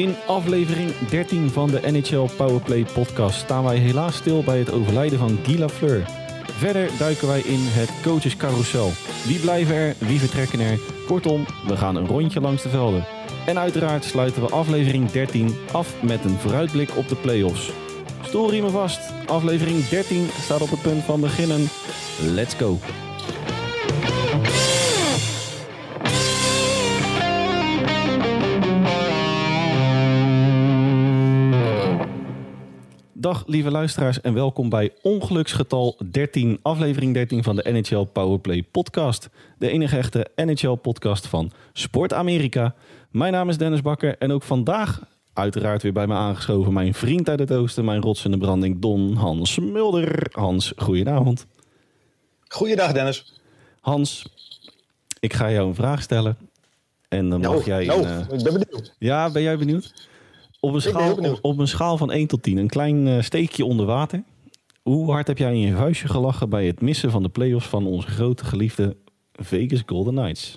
In aflevering 13 van de NHL Powerplay podcast staan wij helaas stil bij het overlijden van Guy Lafleur. Verder duiken wij in het coachescarousel. Wie blijven er, wie vertrekken er? Kortom, we gaan een rondje langs de velden. En uiteraard sluiten we aflevering 13 af met een vooruitblik op de playoffs. Stoelriemen vast, aflevering 13 staat op het punt van beginnen. Let's go! Dag lieve luisteraars en welkom bij ongeluksgetal 13, aflevering 13 van de NHL Powerplay podcast. De enige echte NHL podcast van Sport Amerika. Mijn naam is Dennis Bakker en ook vandaag uiteraard weer bij me aangeschoven mijn vriend uit het oosten, mijn rots in de branding Don Hans Mulder. Hans, goedenavond. Goeiedag Dennis. Hans, ik ga jou een vraag stellen. En dan mag Nou, jij... nou, een, eh, ik ben benieuwd. ja, ben jij benieuwd? Op een, schaal, op, op een schaal van 1 tot 10, een klein eh, steekje onder water. Hoe hard heb jij in je vuistje gelachen bij het missen van de playoffs van onze grote geliefde Vegas Golden Knights?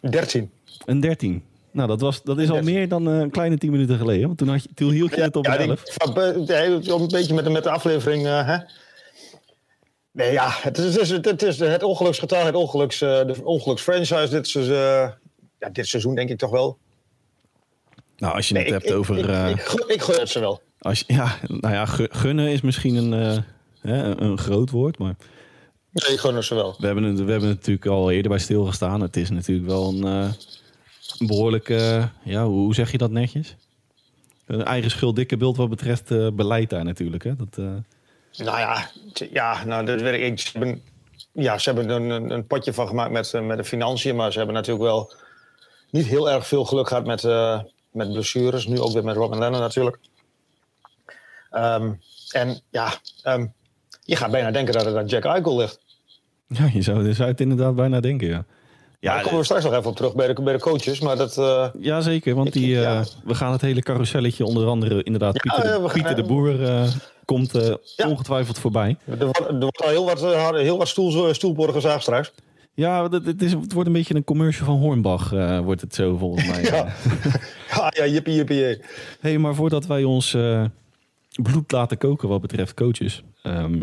13. Een 13. Nou, dat, was, dat is al 13. meer dan eh, een kleine 10 minuten geleden. Want toen, had je, toen hield je het op ja, een die- 11. van- be- ja, een beetje met, de- met de aflevering. eh, hè? Nee, ja, het is, het is, het is het ongeluksgetal, het ongeluks, eh, de ongeluksfranchise dit, ja, dit seizoen, denk ik toch wel. Nou, als je Nee, het ik, hebt ik, over... Ik, eh, ik, gun- ik gun het ze wel. als je, ja, nou ja, gu- gunnen is misschien een, eh, hè, een- groot woord. Maar Nee, ik gun het ze wel. we hebben, het, we hebben het natuurlijk al eerder bij stilgestaan. Het is natuurlijk wel een, eh, een behoorlijk... eh, ja, hoe, zeg je dat netjes? Een eigen schuld dikke beeld wat betreft eh, beleid daar natuurlijk. Hè? Dat, Nou ja, ja nou, dat weet ik. Ze hebben, ja, ze hebben er een, potje van gemaakt met, met de financiën. Maar ze hebben natuurlijk wel niet heel erg veel geluk gehad met, met blessures. Nu ook weer met Robin Lennon natuurlijk. Ehm, en ja, ehm, je gaat bijna denken dat het aan Jack Eichel ligt. ja, je zou, je zou het inderdaad bijna denken, ja. Ja, daar komen we straks nog even op terug bij de, bij de coaches. Maar dat, eh, Ja, zeker. Want Ik- die, eh, ja. we gaan het hele carouselletje onder andere inderdaad Ja, Pieter, de, eh, gaan- Pieter de Boer eh, komt eh, Ja. ongetwijfeld voorbij. er, wordt, er wordt al heel wat, eh, heel wat stoel, gezaagd straks. Ja, het, het, is, het wordt een beetje een commercial van Hornbach, eh, wordt het zo volgens mij. Ja, ja, ja jippie, hey, maar voordat wij ons eh, bloed laten koken wat betreft coaches, ehm,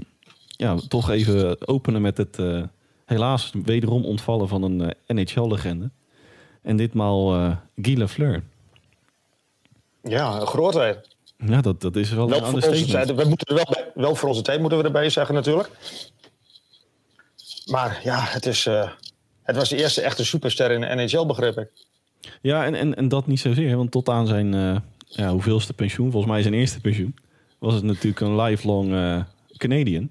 ja, toch even openen met het eh, helaas wederom ontvallen van een NHL-legende. En ditmaal eh Guy Lafleur. Ja, een grootheid. Ja, dat, dat is wel Wel een voor onze understatement. tijd. We moeten wel, wel voor onze tijd moeten we erbij zeggen natuurlijk. Maar ja, het, is, eh, het was de eerste echte superster in de NHL, begreep ik. Ja, en, en, en dat niet zozeer. Want tot aan zijn uh, ja, hoeveelste pensioen, volgens mij zijn eerste pensioen, was het natuurlijk een lifelong uh, Canadian.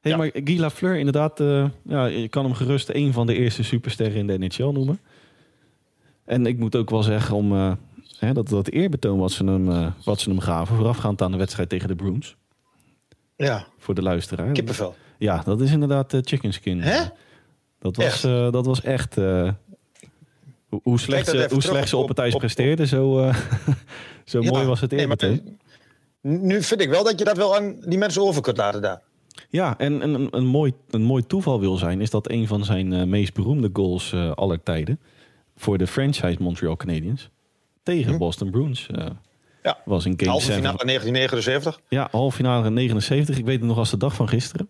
Hey, Ja. Maar Guy Lafleur, inderdaad, uh, ja, je kan hem gerust een van de eerste supersterren in de NHL noemen. En ik moet ook wel zeggen, om, hè, dat, dat eerbetoon wat ze, hem, wat ze hem gaven, voorafgaand aan de wedstrijd tegen de Bruins. Ja, Voor de luisteraar. kippenvel. Ja, dat is inderdaad uh, chicken skin. Hè? Dat was Echt? echt. dat was echt uh, hoe, hoe slecht, ze, hoe slecht ze op- het ijs presteerden, zo, zo Ja, mooi was het nee, eerbetoon. Nu vind ik wel dat je dat wel aan die mensen over kunt laten daar. Ja, en, en een, een, mooi, een mooi toeval wil zijn, is dat een van zijn meest beroemde goals aller tijden voor de franchise Montreal Canadiens tegen Hm. Boston Bruins Ja. was in Game Halve 7. finale 1979. Ja, halve finale in 79. Ik weet het nog als de dag van gisteren.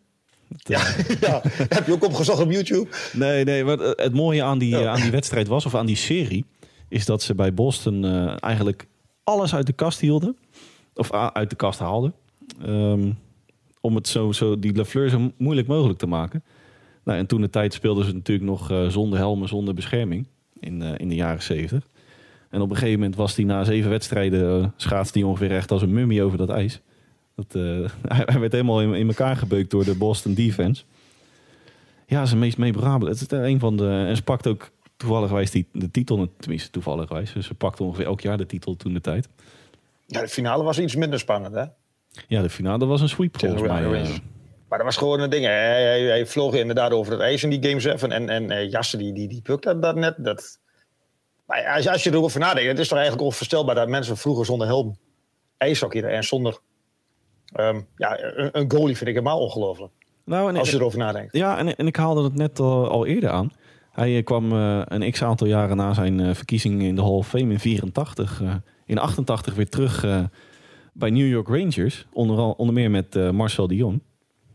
Het, Ja, ja, heb je ook opgezocht op YouTube? Nee, nee. Maar het het mooie aan die, eh, aan die wedstrijd was, of aan die serie, is dat ze bij Boston eh, eigenlijk alles uit de kast hielden. Of a- uit de kast haalden. Ehm, om het zo, zo, die Lafleur zo moeilijk mogelijk te maken. Nou, en toen de tijd speelden ze natuurlijk nog eh, zonder helmen, zonder bescherming. In, eh, in de jaren 70. En op een gegeven moment was hij na zeven wedstrijden, eh, schaatste hij ongeveer echt als een mummie over dat ijs. Dat, eh, hij, werd helemaal in, in elkaar gebeukt door de Boston defense. Ja, zijn meest memorabele. Het is een van de. En ze pakt ook toevallig die, de titel, tenminste toevallig wijs. Dus ze pakt ongeveer elk jaar de titel toen de tijd. Ja, de finale was iets minder spannend, hè? Ja, de finale was een sweep volgens mij. eh. Maar dat was gewoon een ding. Hij, hij, hij vloog inderdaad over het ijs in die Game 7. En, en eh, Jassen, die, die, die pukte dat net. Dat... Maar als, je- als je erover nadenkt, het is toch eigenlijk onvoorstelbaar dat mensen vroeger zonder helm ijshockey en zonder ehm, ja, een, goalie vind ik helemaal ongelooflijk. Nou, Als je erover nadenkt. Ja, en, en ik haalde het net al, al eerder aan. Hij eh, kwam eh, een x aantal jaren na zijn eh, verkiezing in de Hall of Fame in 84 eh, in 88 weer terug bij New York Rangers. Onder, onder meer met Marcel Dion.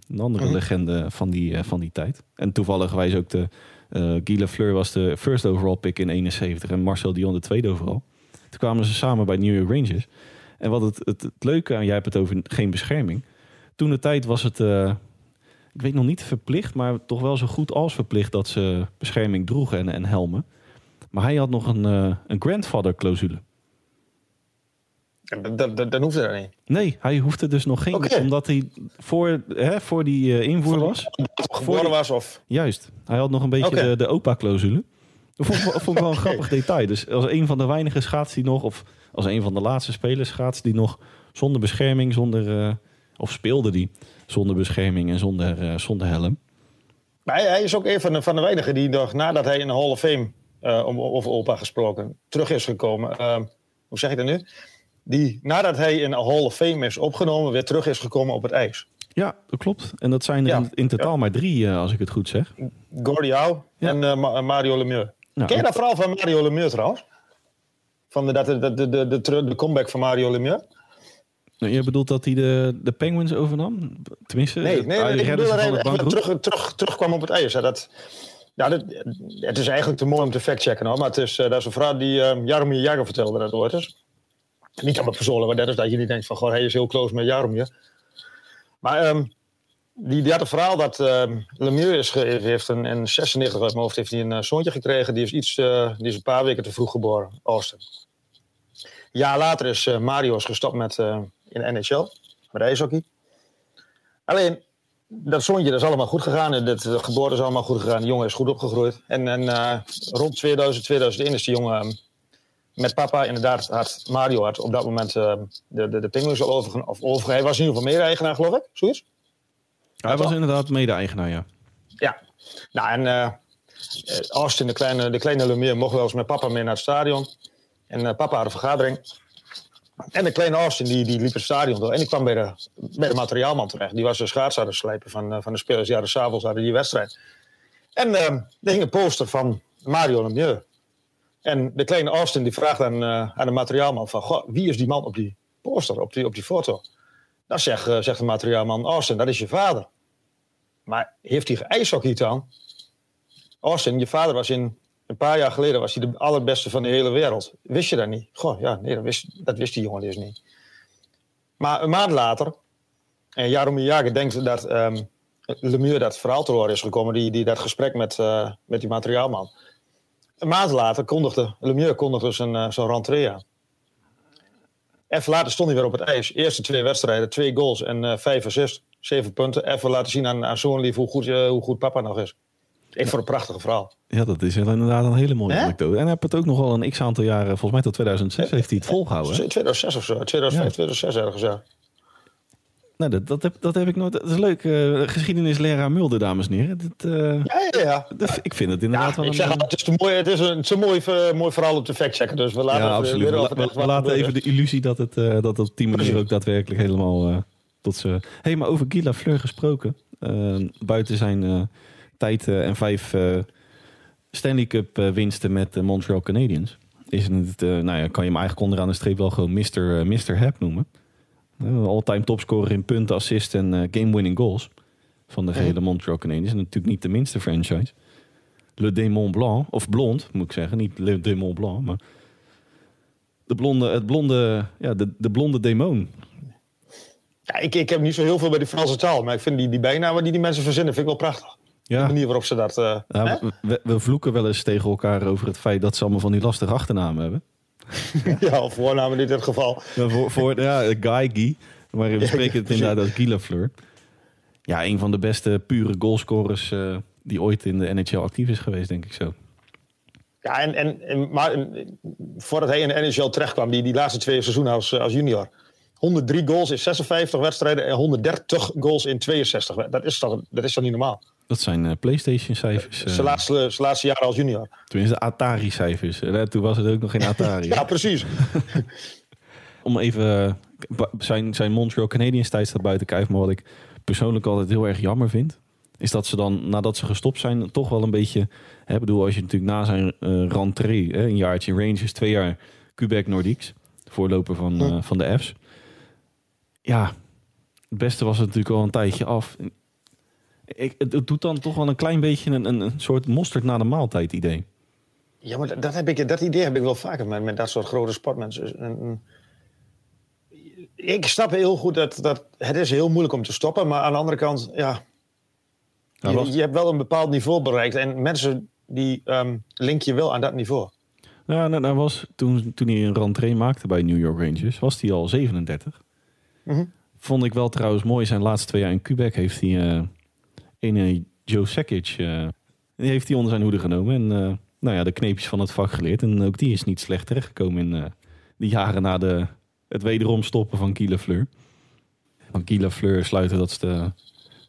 Een andere Mhm. legende van die, van die tijd. En toevallig wijs ook de... Guy Lafleur was de first overall pick in 71 en Marcel Dion de tweede overall. Toen kwamen ze samen bij New York Rangers. En wat het, het, het leuke aan, jij hebt het over geen bescherming. Toen de tijd was het, eh, ik weet nog niet verplicht, maar toch wel zo goed als verplicht dat ze bescherming droegen en, en helmen. Maar hij had nog een, eh, een grandfather clausule. Dan, dan, dan, hoeft het niet. Nee, hij hoefde dus nog geen, omdat hij voor, hè, voor die eh, invoer was. Die- was of... Juist, hij had nog een beetje de, de opa-clausule. Dat vond, ik wel- vond ik wel een grappig detail. Dus als een van de weinige schaats die nog, of als een van de laatste spelers schaats die nog zonder bescherming, zonder, eh, of speelde die zonder bescherming en zonder, eh, zonder helm. Maar hij, hij is ook een van de, van de weinigen die nog nadat hij in de Hall of Fame, eh, om over opa gesproken, terug is gekomen. Ehm, hoe zeg ik dat nu? Die nadat hij in de Hall of Fame is opgenomen, weer terug is gekomen op het ijs. Ja, dat klopt. En dat zijn er Ja. in, in totaal maar drie, als ik het goed zeg. Gordie Howe Ja. en Ma- Mario Lemieux. Nou, Ken je dat verhaal van Mario Lemieux trouwens? Van de, dat, de, de, de, de, comeback van Mario Lemieux? Nou, Je bedoelt dat hij de, de Penguins overnam? Tenminste, Nee, nee, ik bedoel dat hij het terug, terug, terugkwam op het ijs. Dat, ja, dat, het is eigenlijk te mooi om te factchecken. Hoor. Maar het is, eh, dat is een verhaal die uh, Jaromir Jagr vertelde dat ooit. Niet aan mijn persoonlijk, maar dat is dat je niet denkt van... Goh, hij is heel close met Jaromir. Maar ehm, die, die had een verhaal dat ehm Lemieux is, heeft een, in 96 uit mijn hoofd heeft hij een eh, zoontje gekregen. Die is, iets, eh, die is een paar weken te vroeg geboren, Austin. Jaar later is eh, Mario is gestopt met, eh, in de NHL, met ijshockey. Alleen, dat zoontje dat is allemaal goed gegaan. Dat, de geboorte is allemaal goed gegaan. De jongen is goed opgegroeid. En, en eh, rond 2000, 2001 is die jongen eh, met papa inderdaad, had Mario had op dat moment eh, de, de, de Penguins al overgenomen. Of hij was in ieder geval mede-eigenaar, geloof ik. Zoiets? Hij was inderdaad mede-eigenaar, ja. Ja. Nou, en Austin, de kleine, de kleine mocht wel eens met papa mee naar het stadion. En eh, papa had een vergadering. En de kleine Austin, die, die liep het stadion door. En die kwam bij de, bij de materiaalman terecht. Die was de schaats aan het slijpen van, eh, van de spelers. Ja, de s'avonds hadden die wedstrijd. En eh, er hing een poster van Mario Lemieux. En de kleine Austin die vraagt aan, aan de materiaalman van... Goh, wie is die man op die poster, op die, op die foto? Dan zegt, zegt de materiaalman, Austin, dat is je vader. Maar heeft hij geijshockeyd dan? Austin, je vader was in een paar jaar geleden was hij de allerbeste van de hele wereld. Wist je dat niet? Goh, ja, nee, dat wist, dat wist die jongen dus niet. Maar een maand later, en Jaromir Jagr denkt dat ehm Lemieux dat verhaal te horen is gekomen, die, die dat gesprek met, eh, met die materiaalman. Een maand later kondigde Lemieux kondigde zijn, eh, zijn rentree aan. Even later stond hij weer op het ijs. Eerste twee wedstrijden, twee goals en eh, vijf assists. Zeven punten. Even laten zien aan, zo'n lief hoe goed, hoe goed papa nog is. Ik vond het een prachtige verhaal. Ja, dat is inderdaad een hele mooie Hè? anekdote. En hij heeft het ook nog wel een x-aantal jaren, volgens mij tot 2006 heeft hij het volgehouden. hè? 2006 of zo. 2005, 2006 ergens, ja. Nou, dat, dat, heb, dat heb ik nooit. Dat is leuk. eh, geschiedenisleraar Mulder, dames en heren. Eh, Ja, ja, ja. dat- ik vind het Ja, inderdaad wel ik een... zeg al, het is, te mooi, het is een, het is een mooi, mooi verhaal om te factchecken. Dus we laten ja, het absoluut. weer We, over la- het we- we laten even de illusie dat het, eh, dat het op die manier Precies. ook daadwerkelijk helemaal eh, tot ze. hey, maar over Guy Lafleur gesproken. eh, buiten zijn eh, tijd eh, en vijf eh, Stanley Cup eh, winsten met de Montreal Canadiens. Is het, nou ja, kan je hem eigenlijk onderaan de streep wel gewoon Mr. Mr. Hap noemen. All-time topscorer in punten, assists en game-winning goals. Van de Ja. gehele Montreal Canadiens. En natuurlijk niet de minste franchise. Le Démon Blanc, of Blond moet ik zeggen. Niet Le Démon Blanc, maar de blonde, het blonde, ja, de, de blonde demon. Ja, ik, ik heb niet zo heel veel bij die Franse taal. Maar ik vind die, die bijnamen die die mensen verzinnen, vind ik wel prachtig. De Ja, manier waarop ze dat... eh, ja we, we vloeken wel eens tegen elkaar over het feit dat ze allemaal van die lastige achternamen hebben. ja, of voornamen in dit geval. Ja, voor, voor ja, Guy Guy. Maar we spreken het inderdaad als Guy Lafleur. Ja, een van de beste pure goalscorers eh, die ooit in de NHL actief is geweest, denk ik zo. Ja, en, en, en, maar en, voordat hij in de NHL terechtkwam, die, die laatste twee seizoenen als, eh, als junior. 103 goals in 56 wedstrijden en 130 goals in 62 wedstrijden. Dat is toch, dat is toch niet normaal? Dat zijn eh, PlayStation-cijfers. eh, Zijn laatste, zijn laatste jaren als junior. tenminste, Atari-cijfers. Eh, Toen was het ook nog geen Atari. Ja, precies. Om even eh, zijn, zijn Montreal Canadiens tijd staat buiten kijf. Maar wat ik persoonlijk altijd heel erg jammer vind. Is dat ze dan, nadat ze gestopt zijn, toch wel een beetje. Hè, bedoel, als je natuurlijk na zijn eh rentree, hè, een jaartje Rangers, twee jaar Quebec Nordiques. voorloper van, eh, van de F's. Ja, het beste was het natuurlijk al een tijdje af. Ik, het, het doet dan toch wel een klein beetje een, een, een soort mosterd na de maaltijd idee. Ja, maar dat, dat heb ik, dat idee heb ik wel vaker met, met dat soort grote sportmensen. En- en- Ik snap heel goed dat, dat het is heel moeilijk om te stoppen. Maar aan de andere kant, ja, je, hebt wel een bepaald niveau bereikt. En mensen die ehm, link je wel aan dat niveau. Ja, nou, nou was, toen, toen hij een rentree maakte bij New York Rangers, was hij al 37. Mhm. Vond ik wel trouwens mooi. Zijn laatste twee jaar in Quebec heeft hij eh een eh, Joe Sakic, eh, die heeft hij onder zijn hoede genomen. En eh, nou ja, de kneepjes van het vak geleerd. En ook die is niet slecht terechtgekomen in eh de jaren na de, het wederom stoppen van Guy Lafleur. Van Guy Lafleur sluiten dat de,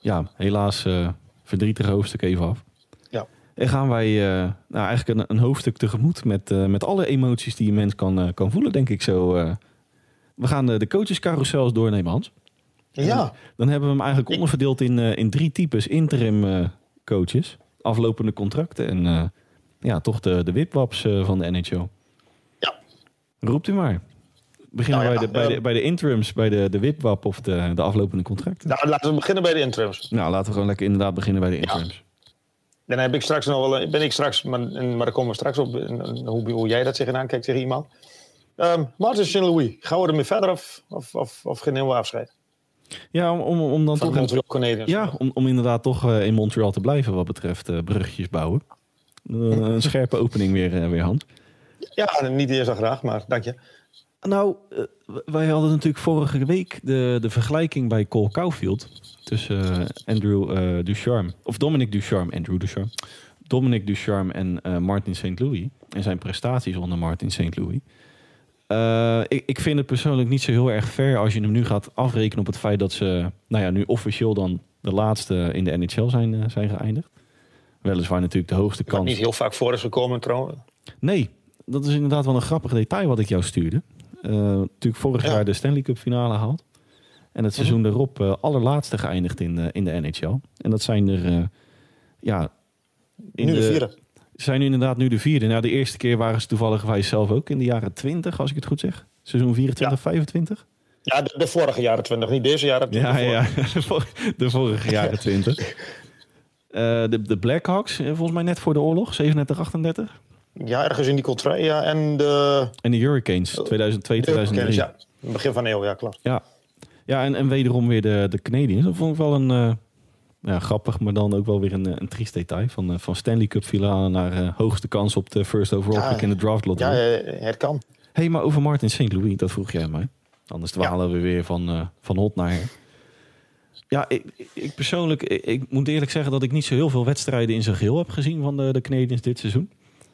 ja, helaas eh, verdrietige hoofdstuk even af. Ja. En gaan wij eh, nou, eigenlijk een, een hoofdstuk tegemoet met, eh, met alle emoties die een mens kan, eh, kan voelen, denk ik zo. eh. we gaan de, de coachescarousels doornemen, Hans. Ja, Dan hebben we hem eigenlijk onderverdeeld in, eh, in drie types interim eh, coaches. Aflopende contracten en eh, ja, toch de, de wipwaps van de NHL. Ja. Roept u maar. Beginnen Nou ja, bij, de, bij, de, bij de interims, bij de, de wipwap of de, de aflopende contracten. nou, laten we beginnen bij de interims. Nou, laten we gewoon lekker inderdaad beginnen bij de interims. Dan heb ik straks nog wel, ben ik straks, maar, maar daar komen we straks op, hoe, hoe jij dat tegenaan kijkt tegen iemand. Ehm Martin Saint-Louis, gaan we ermee verder of, of, of, of geen nieuwe afscheid? Ja, om, om, om dan Van toch... Montreal Canadiens. Ja, om, om inderdaad toch eh, in Montreal te blijven wat betreft eh bruggetjes bouwen. Eh, een scherpe opening weer, weer ja, niet eerst dan graag, maar dank je. Nou, wij hadden natuurlijk vorige week de, de vergelijking bij Cole Caulfield tussen Andrew Ducharme, of Dominic Ducharme, Andrew Ducharme, Dominic Ducharme en Martin St. Louis en zijn prestaties onder Martin St. Louis. Eh, ik, ik vind het persoonlijk niet zo heel erg fair als je hem nu gaat afrekenen op het feit dat ze, nou ja, nu officieel dan de laatste in de NHL zijn, eh, zijn geëindigd. Weliswaar natuurlijk de hoogste kans. niet heel vaak voor is gekomen trouwens. Nee, dat is inderdaad wel een grappig detail wat ik jou stuurde. Eh, natuurlijk vorig Ja. jaar de Stanley Cup finale gehaald. En het seizoen daarop eh, allerlaatste geëindigd in, de in de NHL. En dat zijn er, ja... in nu de, vierde. Zijn nu inderdaad nu de vierde. Nou, de eerste keer waren ze toevallig wij zelf ook in de jaren 20, als ik het goed zeg. Seizoen 24, 25? Ja, de, de vorige jaren 20, niet deze jaren. de Ja, vorige. ja, de vor- de vorige jaren 20. Eh, de, de Blackhawks, eh, volgens mij net voor de oorlog, 37, 38. Ja, ergens in die contract, ja. En de, En de Hurricanes, 2002, de 2003. ja, begin van de eeuw, ja, klopt. Ja, ja en, en wederom weer de, de Canadiens. Dat vond ik wel een eh, ja, grappig, maar dan ook wel weer een, eh, een triest detail. Van, eh, van Stanley Cup finale naar eh, hoogste kans op de first overall Ja, pick in de draft Ja, lottery. eh, het kan. hey, maar over Martin St. Louis, dat vroeg jij mij. Anders dwalen we weer van, van hot naar her. Ja, ik, ik- persoonlijk, ik, ik moet eerlijk zeggen dat ik niet zo heel veel wedstrijden in zijn geheel heb gezien van de, de Canadiens dit seizoen.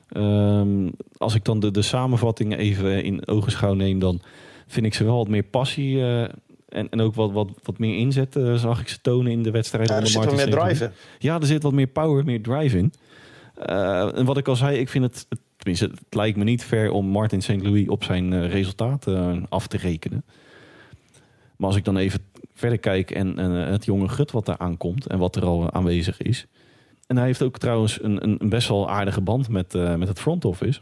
Ehm, als ik dan de, de samenvatting even in ogenschouw neem, dan vind ik ze wel wat meer passie en, en ook wat, wat, wat meer inzet eh, zag ik ze tonen in de wedstrijden Ja, er zit Martin meer drive in. Ja, er zit wat meer power, meer drive in. Eh, en wat ik al zei, ik vind het, tenminste, het lijkt me niet fair om Martin St. Louis op zijn eh, resultaten af te rekenen. Maar als ik dan even verder kijk en, en, het jonge gut wat daar aankomt en wat er al aanwezig is. En hij heeft ook trouwens een, een, een best wel aardige band met, met het front office.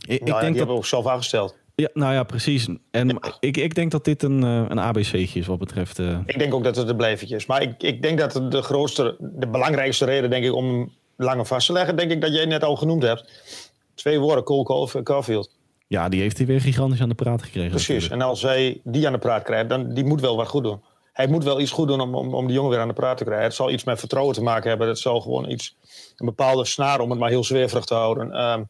Ik, Nou, ik ja, denk die dat, hebben we ook zelf aangesteld. Ja, nou ja, precies. En ik, ik denk dat dit een, eh, een ABC'tje is wat betreft. eh, Ik denk ook dat het een blijvertje is. Maar ik, ik denk dat de grootste, de belangrijkste reden, denk ik, om hem langer vast te leggen, denk ik dat jij net al genoemd hebt. Twee woorden, Cole Caulf- Caulfield. ja, die heeft hij weer gigantisch aan de praat gekregen. Precies. natuurlijk. En als hij die aan de praat krijgt, dan die moet wel wat goed doen. Hij moet wel iets goed doen om, om, om die jongen weer aan de praat te krijgen. Het zal iets met vertrouwen te maken hebben. Het zal gewoon iets, een bepaalde snaar om het maar heel zweverig te houden. Ehm,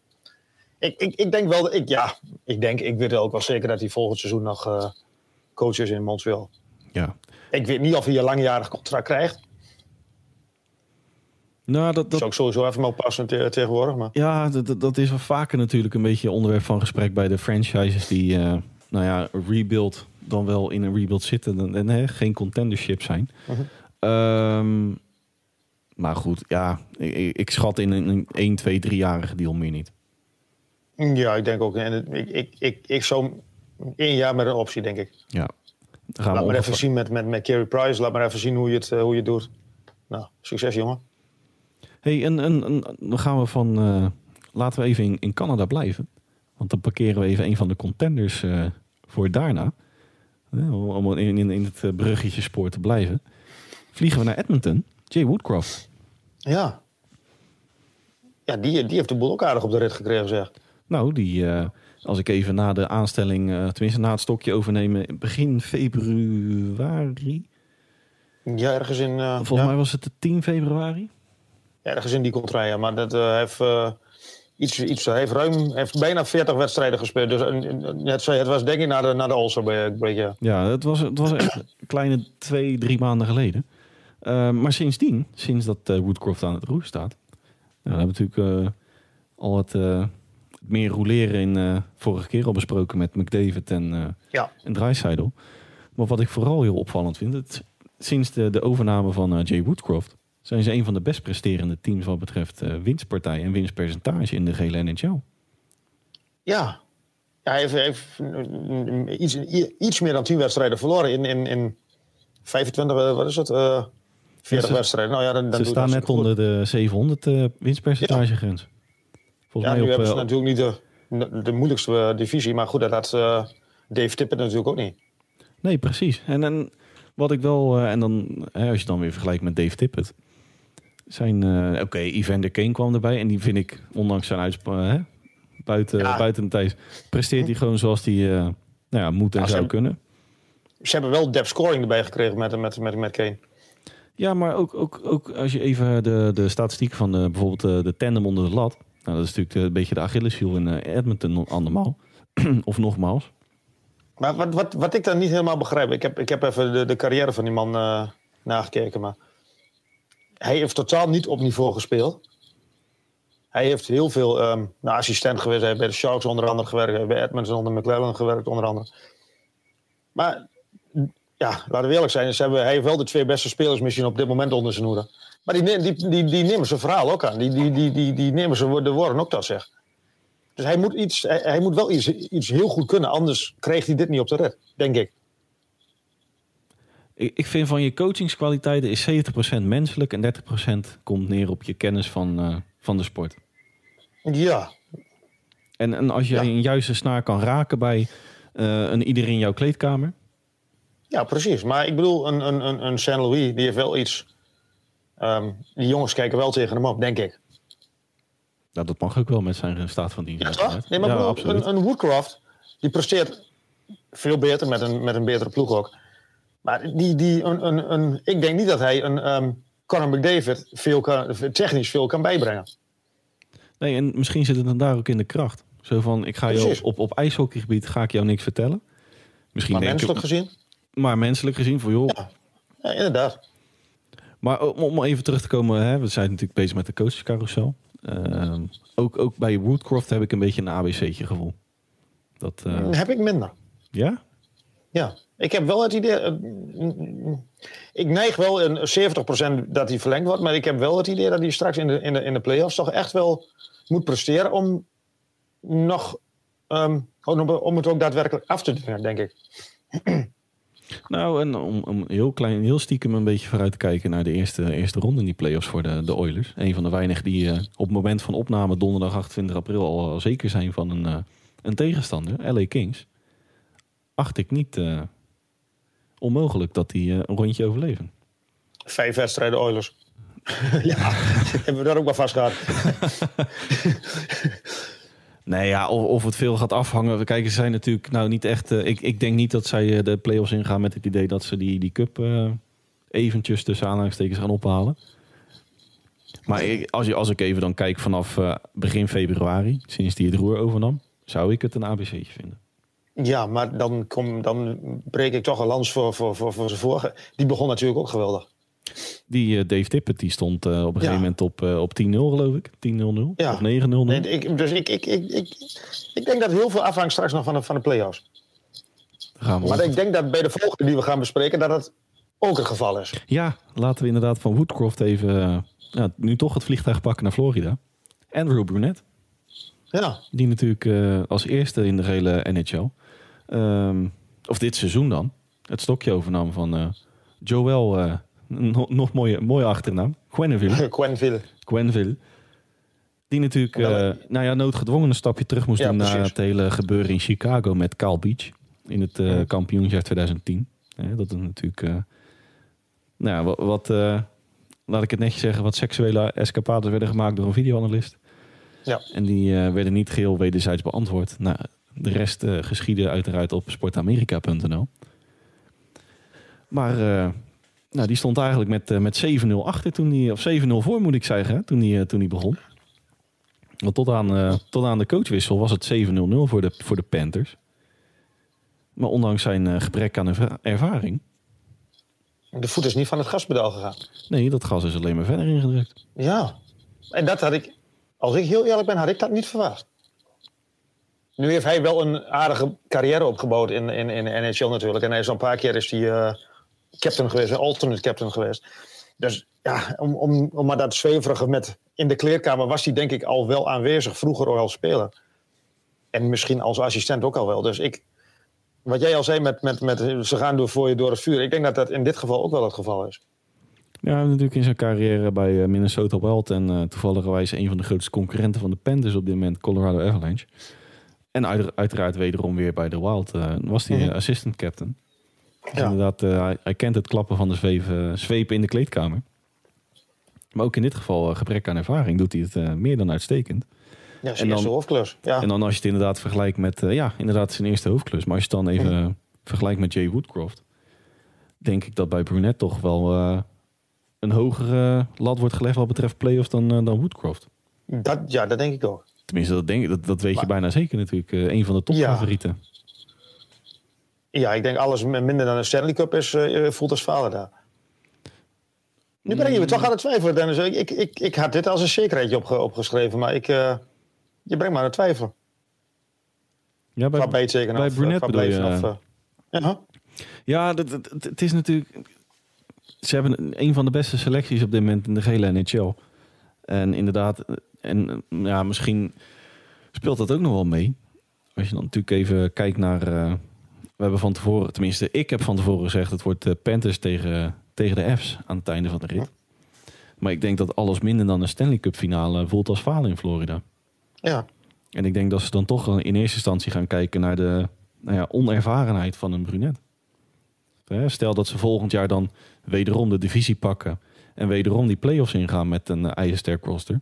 ik, ik, ik denk wel, dat ik, ja, ik denk, ik weet ook wel zeker dat hij volgend seizoen nog eh, coach is in Montreal. Ja. Ik weet niet of hij een langjarig contract krijgt. Nou, dat, Dat zou ik sowieso even maar oppassen te- tegenwoordig. Maar Ja, dat, dat- is wel vaker natuurlijk een beetje onderwerp van gesprek bij de franchises die, eh, nou ja, rebuild dan wel in een rebuild zitten en, en hè, geen contendership zijn. Mhm. Ehm, maar goed, ja, ik, ik- schat in een, een 1, 2, 3-jarige deal meer niet. Ja, ik denk ook. En het- ik, ik, ik, ik zou één jaar met een optie, denk ik. Ja, dan gaan Laat we maar even zien met, met, met Carey Price. Laat maar even zien hoe je het, eh, hoe je het doet. Nou, succes jongen. Hey, en, en, en dan gaan we van, eh, laten we even in, in Canada blijven. Want dan parkeren we even een van de contenders uh, voor daarna. om in, in, in het bruggetje spoor te blijven. Vliegen we naar Edmonton. Jay Woodcroft. Ja. Ja, die, die heeft de boel ook aardig op de rit gekregen, zeg. Nou, die, als ik even na de aanstelling, tenminste na het stokje overnemen, begin februari. Ja, ergens in. Volgens mij was het de 10 februari ergens in die contraien. Maar dat heeft, iets, iets, heeft ruim, heeft bijna 40 wedstrijden gespeeld. Dus het, het was denk ik naar de, naar de break, ja. Ja, het was, het was echt een kleine twee, drie maanden geleden. Maar sindsdien, sinds dat Woodcroft aan het roer staat... Nou, we hebben natuurlijk al het meer roleren in vorige keer al besproken met McDavid en, ja. en Dreisaitl. Maar wat ik vooral heel opvallend vind, het, sinds de, de overname van Jay Woodcroft zijn ze een van de best presterende teams wat betreft uh, winstpartij en winstpercentage in de gele NHL. Ja, ja hij heeft, heeft iets, iets, meer dan 10 wedstrijden verloren in, in, in 25, eh, wat is het? Uh, 40 ze, wedstrijden. Nou ja, dan, dan ze staan net onder de 700 uh, winstpercentagegrens. Volgens ja, mij op, hebben ze uh, natuurlijk niet de, de, moeilijkste divisie, maar goed, dat had Dave Tippett natuurlijk ook niet. Nee, precies. En, en wat ik wel, en dan, als je dan weer vergelijkt met Dave Tippett, zijn, uh, oké, okay, Evander Kane kwam erbij. En die vind ik, ondanks zijn uitspraak, buiten, buiten de tijd, presteert hij gewoon zoals hij uh, nou ja, moet en zou kunnen. Ze hebben wel depth scoring erbij gekregen met, met, met, met Kane. Ja, maar ook, ook, ook als je even de, de statistieken van de, bijvoorbeeld de, de tandem onder de lat. Nou, dat is natuurlijk een beetje de Achilleshiel in Edmonton andermaal. of nogmaals. Maar wat, wat, wat ik dan niet helemaal begrijp. Ik heb, ik heb even de, de carrière van die man uh, nagekeken. Maar hij heeft totaal niet op niveau gespeeld. Hij heeft heel veel um, nou, assistent geweest. Hij heeft bij de Sharks onder andere gewerkt. Hij heeft bij Edmonton onder McLaren gewerkt onder andere. Maar ja, laten we eerlijk zijn. Ze hebben, hij heeft wel de twee beste spelers misschien op dit moment onder zijn hoede. Maar die, die, die, die nemen zijn verhaal ook aan. Die, die, die, die, die nemen ze de woorden ook dat zeg. Dus hij moet, iets, hij, hij, moet wel iets, iets heel goed kunnen. Anders kreeg hij dit niet op de red, denk ik ik vind van je coachingskwaliteiten is 70% menselijk en 30% komt neer op je kennis van, uh, van de sport. Ja. En, en als je een juiste snaar kan raken bij uh, een ieder in jouw kleedkamer. Ja, precies. Maar ik bedoel, een, een, een, een Saint Louis, die heeft wel iets. Um, die jongens kijken wel tegen hem op, denk ik. Nou, dat mag ook wel met zijn staat van dienst. Ja, Nee, maar ja, bedoel, een, een Woodcroft, die presteert veel beter met een, met een betere ploeg ook. Maar die, die, een, een, een, ik denk niet dat hij een um, Conor McDavid veel kan, technisch veel kan bijbrengen. Nee, en misschien zit het dan daar ook in de kracht. Zo van, ik ga je op, op ijshockeygebied ga ik jou niks vertellen. Misschien maar menselijk gezien? Maar menselijk gezien, voor joh. Ja, ja inderdaad. Maar om even terug te komen, hè, we zijn natuurlijk bezig met de coachescarousel. Uh, ook, ook bij Woodcroft heb ik een beetje een ABC'tje gevoel. Dat, uh... Heb ik minder. Ja? Ja, ik heb wel het idee. Eh, ik neig wel een 70% dat hij verlengd wordt. Maar ik heb wel het idee dat hij straks in de, in de, in de play-offs toch echt wel moet presteren om nog. Um, om het ook daadwerkelijk af te dwingen, denk ik. Nou, en om, om, heel klein, heel stiekem een beetje vooruit te kijken naar de eerste, eerste ronde in die play-offs voor de, de Oilers. Een van de weinigen die uh, op het moment van opname donderdag 28 april al, zeker zijn van een, uh, een tegenstander, LA Kings. Acht ik niet uh, onmogelijk dat die een rondje overleven. Vijf wedstrijden Oilers. ja, hebben we daar ook maar vast gehad. nee, ja, of, of, het veel gaat afhangen. Kijk, ze zijn natuurlijk nou niet echt... Uh, ik, ik denk niet dat zij uh, de play-offs ingaan met het idee dat ze die, die cup eventjes tussen aanhalingstekens gaan ophalen. Maar ik, als, je, als ik even dan kijk vanaf begin februari, sinds die het roer overnam, zou ik het een ABC'tje vinden. Ja, maar dan, kom, dan breek ik toch een lans voor, voor, voor, voor vorige. Die begon natuurlijk ook geweldig. Die uh, Dave Tippett die stond uh, op een gegeven moment op, uh, op 10-0 geloof ik. 10-0-0 ja. of 9-0. Nee, ik, dus ik, ik, ik, ik, ik denk dat heel veel afhangt straks nog van de, van de play-offs. Gaan we maar ik denk dat bij de volgende die we gaan bespreken... dat het ook het geval is. Ja, laten we inderdaad van Woodcroft even... ja, nu toch het vliegtuig pakken naar Florida. Andrew Brunet. Ja. Die natuurlijk als eerste in de hele NHL Ehm, of dit seizoen dan, het stokje overnam van Joel, uh, nog mooie, mooie achternaam, Quenneville. Quenville. Quenville. Die natuurlijk, eh, nou ja, noodgedwongen een stapje terug moest Ja, doen na het hele gebeuren in Chicago met Kyle Beach. In het eh, Ja. kampioensjaar 2010. Hè, dat is natuurlijk, eh, nou ja, wat, eh, laat ik het netjes zeggen, wat seksuele escapades werden gemaakt door een videoanalist. Ja. En die eh, werden niet geheel wederzijds beantwoord. Nou, de rest eh geschiedde uiteraard op sportamerika.nl. Maar eh, nou, die stond eigenlijk met, eh, met 7-0 achter toen die, of 7-0 voor moet ik zeggen, toen die, eh, toen die begon. Want tot aan, eh, tot aan de coachwissel was het 7-0-0 voor de, voor de Panthers. Maar ondanks zijn gebrek aan erva- ervaring, De voet is niet van het gaspedaal gegaan. nee, dat gas is alleen maar verder ingedrukt. Ja. En dat had ik, als ik heel eerlijk ben, had ik dat niet verwacht. Nu heeft hij wel een aardige carrière opgebouwd in, in, in NHL natuurlijk. En hij is al een paar keer is hij, eh, captain geweest, alternate captain geweest. Dus ja, om, om, om maar dat zweverige met in de kleerkamer was hij denk ik al wel aanwezig. Vroeger al spelen. En misschien als assistent ook al wel. Dus ik, wat jij al zei met, met, met ze gaan door voor je door het vuur. Ik denk dat dat in dit geval ook wel het geval is. Ja, natuurlijk in zijn carrière bij eh, Minnesota Wild en eh toevallig een van de grootste concurrenten van de Panthers op dit moment, Colorado Avalanche. En uit- uiteraard wederom weer bij de Wild eh, was hij Mhm. assistant captain. Dus Ja. inderdaad, eh, hij, hij kent het klappen van de zweven, zwepen in de kleedkamer. Maar ook in dit geval, eh, gebrek aan ervaring, doet hij het eh, meer dan uitstekend. Ja, zijn En dan- eerste hoofdklus. Ja. En dan als je het inderdaad vergelijkt met, ja, inderdaad zijn eerste hoofdklus. Maar als je het dan even vergelijkt met Jay Woodcroft, denk ik dat bij Brunet toch wel een hogere lat wordt gelegd wat betreft playoffs dan, dan Woodcroft. Dat, ja, dat denk ik ook. Tenminste, dat, denk, dat, dat weet je bijna zeker natuurlijk. Eh, een van de topfavorieten. Ja, ik denk alles minder dan een Stanley Cup is, eh, voelt als falen daar. Nu ben je me toch aan het twijfelen, Dennis. Ik, ik, ik, ik had dit als een zekerheidje opge- opgeschreven, maar ik, eh, je brengt me aan het twijfelen. Ja, bij, bij of, Brunet qua bedoel je, Bleven of, eh, ja. ja dat, dat- het- is natuurlijk... Ze hebben een- van de beste selecties op dit moment in de gele NHL. En inderdaad, eh, en eh, ja, misschien speelt dat ook nog wel mee. Als je dan natuurlijk even kijkt naar... eh, we hebben van tevoren, tenminste ik heb van tevoren gezegd... het wordt eh, Panthers tegen, tegen de F's aan het einde van de rit. Maar ik denk dat alles minder dan een Stanley Cup finale voelt als falen in Florida. ja. En ik denk dat ze dan toch in eerste instantie gaan kijken naar de nou ja, onervarenheid van een Brunet. Stel dat ze volgend jaar dan wederom de divisie pakken en wederom die play-offs ingaan met een uh, ijzersterk roster.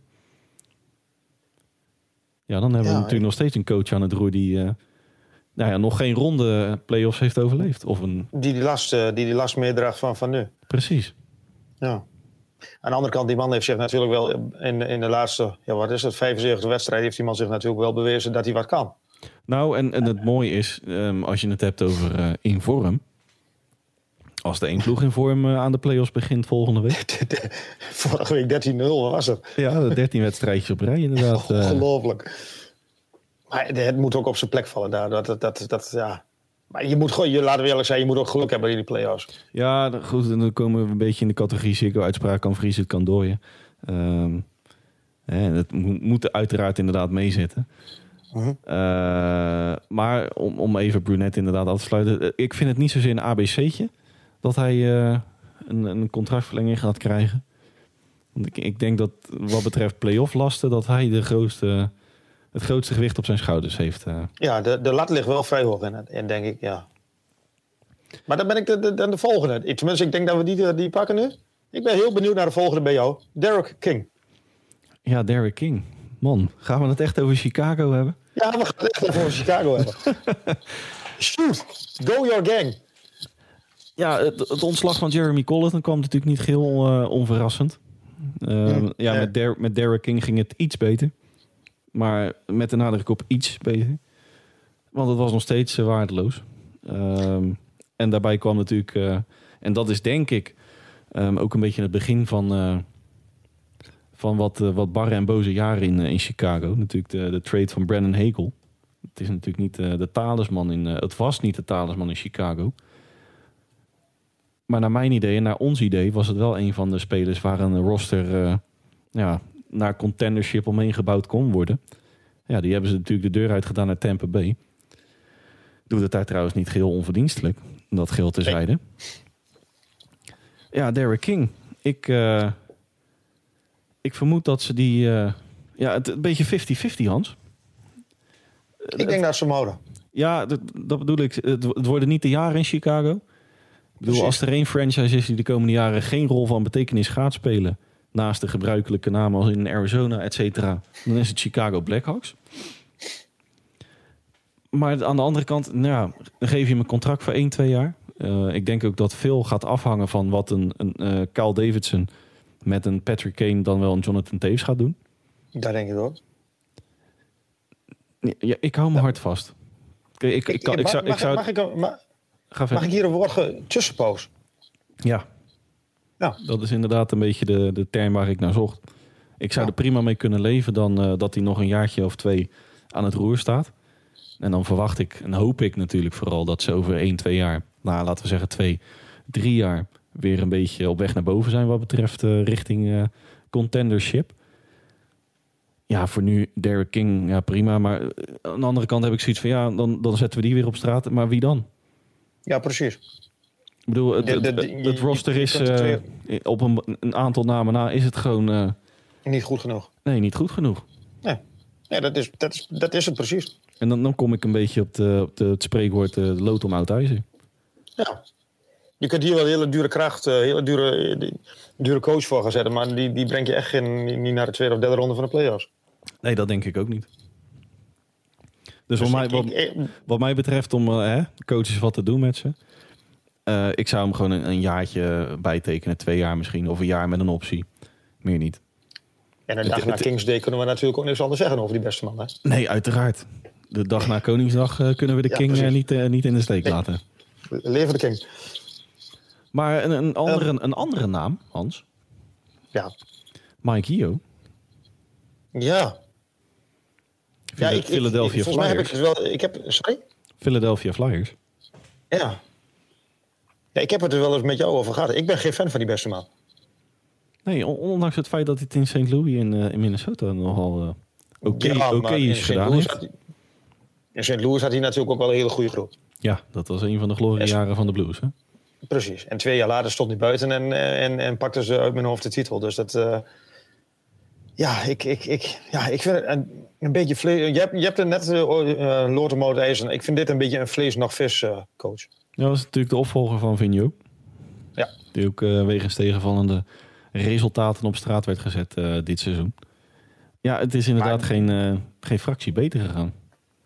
Ja, dan hebben Ja, we natuurlijk nog steeds een coach aan het roer die eh, nou ja, nog geen ronde play-offs heeft overleefd. Of een, Die die last, eh, die, die last meedraagt van, van nu. precies. Ja. Aan de andere kant, die man heeft zich natuurlijk wel in, in de laatste, ja, wat is het, 75 wedstrijden, heeft die man zich natuurlijk wel bewezen dat hij wat kan. Nou, en, en het mooie is, ehm, als je het hebt over eh, in vorm. Als de één ploeg in vorm eh, aan de play-offs begint volgende week. Vorige week 13-0, wat was het? Ja, de 13 wedstrijdjes op rij inderdaad. Ongelooflijk. Maar het moet ook op zijn plek vallen daar. Dat, dat, dat, dat, ja. Maar je moet gewoon, je, laten we eerlijk zijn, je moet ook geluk hebben in die play-offs. Ja, goed, en dan komen we een beetje in de categorie Ziggo uitspraak kan vriezen, het kan dooien. Hè, het mo- moet er uiteraard inderdaad meezitten. Mhm. Eh, maar om, om even Brunet inderdaad af te sluiten. eh, Ik vind het niet zozeer een ABC'tje dat hij eh, een, een contractverlenging gaat krijgen. Want ik, ik denk dat wat betreft play-off lasten, dat hij de grootste, het grootste gewicht op zijn schouders heeft. eh. Ja, de, de lat ligt wel vrij hoog in, in denk ik, ja. Maar dan ben ik de, de, dan de volgende. Ik- Tenminste, ik denk dat we die, eh, die pakken nu. Ik ben heel benieuwd naar de volgende bij jou. Derek King. Ja, Derek King. Man, gaan we het echt over Chicago hebben? Ja, we gaan het echt over Chicago hebben. Shoot, go your gang. Ja, het, het ontslag van Jeremy Colleton kwam natuurlijk niet geheel eh, onverrassend. Uh, ja, ja. met, Der, met Derek King ging het iets beter. Maar met de nadruk op iets beter. Want het was nog steeds eh, waardeloos. Ehm, en daarbij kwam natuurlijk... eh, en dat is denk ik ehm, ook een beetje het begin van... eh, van wat, wat barre en boze jaren in, in Chicago. Natuurlijk de, de trade van Brandon Hagel. Het is natuurlijk niet de talisman in... het was niet de talisman in Chicago. Maar naar mijn idee en naar ons idee was het wel een van de spelers waar een roster ja, naar contendership omheen gebouwd kon worden. Ja, die hebben ze natuurlijk de deur uitgedaan naar Tampa Bay. Doet het daar trouwens niet geheel onverdienstelijk. Dat geldt terzijde. Ja, Derek King. Ik, eh, ik vermoed dat ze die, eh, Ja, het, een beetje 50-50, Hans. Ik denk dat houden. Ja, dat, dat bedoel ik. Het, het worden niet de jaren in Chicago. Ik bedoel, Precies. als er één franchise is die de komende jaren geen rol van betekenis gaat spelen, naast de gebruikelijke namen als in Arizona, et cetera, dan is het Chicago Blackhawks. Maar aan de andere kant, nou ja, dan geef je hem een contract voor 1, 2 jaar. Eh, ik denk ook dat veel gaat afhangen van wat een, een eh, Kyle Davidson met een Patrick Kane dan wel een Jonathan Taves gaat doen. Dat denk ik ook. Ja, ik hou me hard vast. Ik, ik, kan, ik, mag, zou, ik zou, mag, ik, mag, ga mag verder. ik hier een woord tussenpoos? Ja. Ja. Dat is inderdaad een beetje de, de term waar ik naar zocht. Ik zou Ja. er prima mee kunnen leven dan eh, dat hij nog een jaartje of twee aan het roer staat. En dan verwacht ik en hoop ik natuurlijk vooral dat ze over één, twee jaar, nou laten we zeggen twee, drie jaar, weer een beetje op weg naar boven zijn wat betreft eh, richting eh, contendership. Ja, voor nu Derek King, ja prima. Maar aan de andere kant heb ik zoiets van, ja, dan, dan zetten we die weer op straat. Maar wie dan? Ja, precies. Ik bedoel, het, De- het, de- het, de- het je- roster je is eh, op een, een aantal namen na is het gewoon eh, Niet goed genoeg. nee, niet goed genoeg. Nee, dat is, dat is, dat is het precies. En dan, dan kom ik een beetje op, de, op de, het spreekwoord eh lood om oud ijzer. Ja. Je kunt hier wel hele dure kracht, hele dure, dure coach voor gaan zetten, maar die, die brengt je echt geen, niet naar de tweede of derde ronde van de playoffs. Nee, dat denk ik ook niet. Dus, wat, Dus mij, wat, ik- wat mij betreft om hè, coaches wat te doen met ze. Eh, ik zou hem gewoon een, een jaartje bijtekenen. Twee jaar misschien. Of een jaar met een optie. Meer niet. en een dag na het- Kings Day kunnen we natuurlijk ook niks anders zeggen over die beste man. Hè? Nee, uiteraard. De dag na Koningsdag eh, kunnen we de Ja, King eh, niet, niet in de steek Nee. laten. Leven de King. Maar een, een, andere, een andere naam, Hans. Ja. Mike Hio. Ja. ja ik, ik- Philadelphia volgens mij heb ik Flyers. wel. Ik heb, sorry? Philadelphia Flyers. Ja. Ja. Ik heb het er wel eens met jou over gehad. Ik ben geen fan van die beste man. Nee, on- ondanks het feit dat het in St. Louis in, eh, in Minnesota nogal eh, oké Ja, in is gedaan heeft. had hij- In St. Louis had hij natuurlijk ook wel een hele goede groep. Ja, dat was een van de gloriejaren van de Blues. Hè? Precies. En twee jaar later stond hij buiten en, eh, en, en pakte ze uit mijn hoofd de titel. Dus dat. eh, ja, ik, ik, ik, ja, ik vind het een, een beetje vlees. Je hebt, je hebt er net uh, uh. Ik vind dit een beetje een vlees nog vis coach. Ja, dat is natuurlijk de opvolger van Vigneault. Ja. Die ook eh, wegens tegenvallende resultaten op straat werd gezet eh, dit seizoen. Ja, het is inderdaad Maar- geen, eh, geen fractie beter gegaan.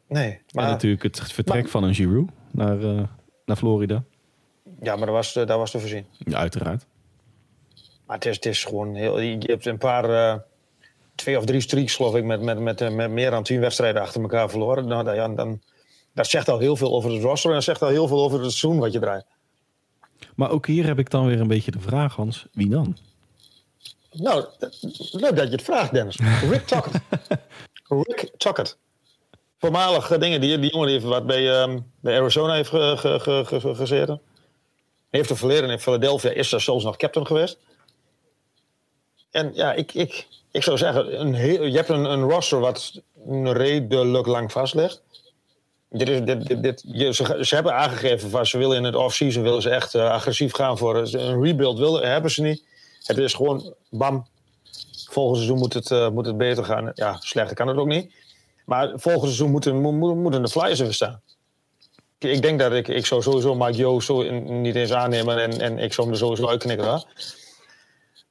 Nee, en maar, natuurlijk het vertrek maar- van een Giroud naar, naar Florida. ja, maar dat was, was te voorzien. Ja, uiteraard. Maar het is, het is gewoon heel. Je hebt een paar. twee of drie streaks, geloof ik, met, met, met, met meer dan tien wedstrijden achter elkaar verloren. Nou, dan- dan, dat zegt al heel veel over het roster en dat zegt al heel veel over het seizoen wat je draait. Maar ook hier heb ik dan weer een beetje de vraag, Hans. Wie dan? Nou, leuk dat je het vraagt, Dennis. Rick Tocchet. Rick Tocchet. Voormalig eh, dingen. Die, die jongen die heeft wat bij, ehm, bij Arizona heeft ge, ge, ge- ge- ge- gezeten. Heeft een verleden in Philadelphia. Is er zelfs nog captain geweest. En ja, ik, ik, ik zou zeggen, een heel, je hebt een, een roster wat redelijk lang vast ligt. Dit is, dit, ze, hebben aangegeven van ze willen in het off-season willen ze echt eh, agressief gaan voor een rebuild. Willen, hebben ze niet. Het is gewoon bam. Volgend seizoen moet het, eh, moet het beter gaan. Ja, slechter kan het ook niet. Maar volgend seizoen moeten, mo- mo- moeten de Flyers er staan. Ik, denk dat ik, ik zou sowieso Mike Joe zo niet eens aannemen en, en ik zou hem er sowieso uitknikken. Hoor.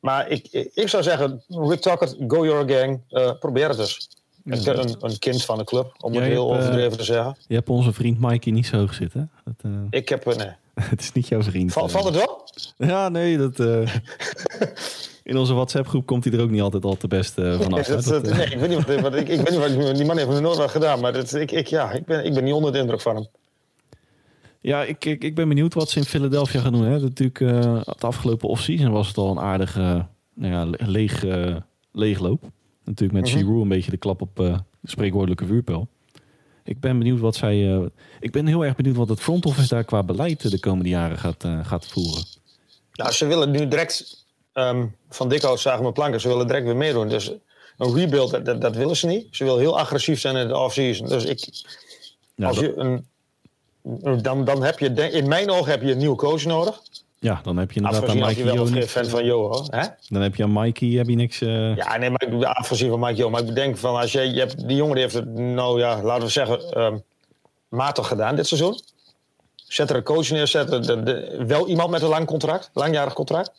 Maar ik, ik zou zeggen, Rick Tuckett, go your gang, eh, probeer het eens. Een, een, een kind van de club, om het heel hebt, eh, overdreven te zeggen. Je hebt onze vriend Mikey niet zo hoog zitten. Dat, eh, Ik heb, eh, nee. het is niet jouw vriend. Val-. Valt het wel? Ja, nee, dat... in onze WhatsApp-groep komt hij er ook niet altijd al te best vanaf. hè. Dat- nee, ik weet niet wat, wat ik, ik weet niet wat die man heeft me nooit wat gedaan, maar dat, ik, ik, ja, ik, ben, ik ben niet onder de indruk van hem. Ja, ik, ik, ik ben benieuwd wat ze in Philadelphia gaan doen. Hè. Natuurlijk, eh het afgelopen offseason was het al een aardige nou ja, le- leeg, leegloop. Natuurlijk met. Giroud een beetje de klap op de spreekwoordelijke vuurpijl. Ik ben benieuwd wat zij. eh, ik ben heel erg benieuwd wat het front office daar qua beleid de komende jaren gaat, eh, gaat voeren. Nou, ze willen nu direct, ehm, van Dikhout zagen we planken, ze willen direct weer meedoen. Dus een rebuild, dat, dat, dat willen ze niet. Ze willen heel agressief zijn in de offseason. Dus ik, Ja, als dat- je een, dan, dan heb je, in mijn ogen heb je een nieuwe coach nodig. Ja, dan heb je inderdaad aan Afgezien je Mikey wel Jo geen fan van Jo, hoor. Hè? Dan heb je aan Mikey heb je niks... eh, Ja, nee, maar ik afgezien van Mike Jo. Maar ik denk van, als je, je hebt, die jongen die heeft het, nou ja, laten we zeggen, ehm, matig gedaan dit seizoen. Zet er een coach neer, zet er de, de- wel iemand met een lang contract, langjarig contract.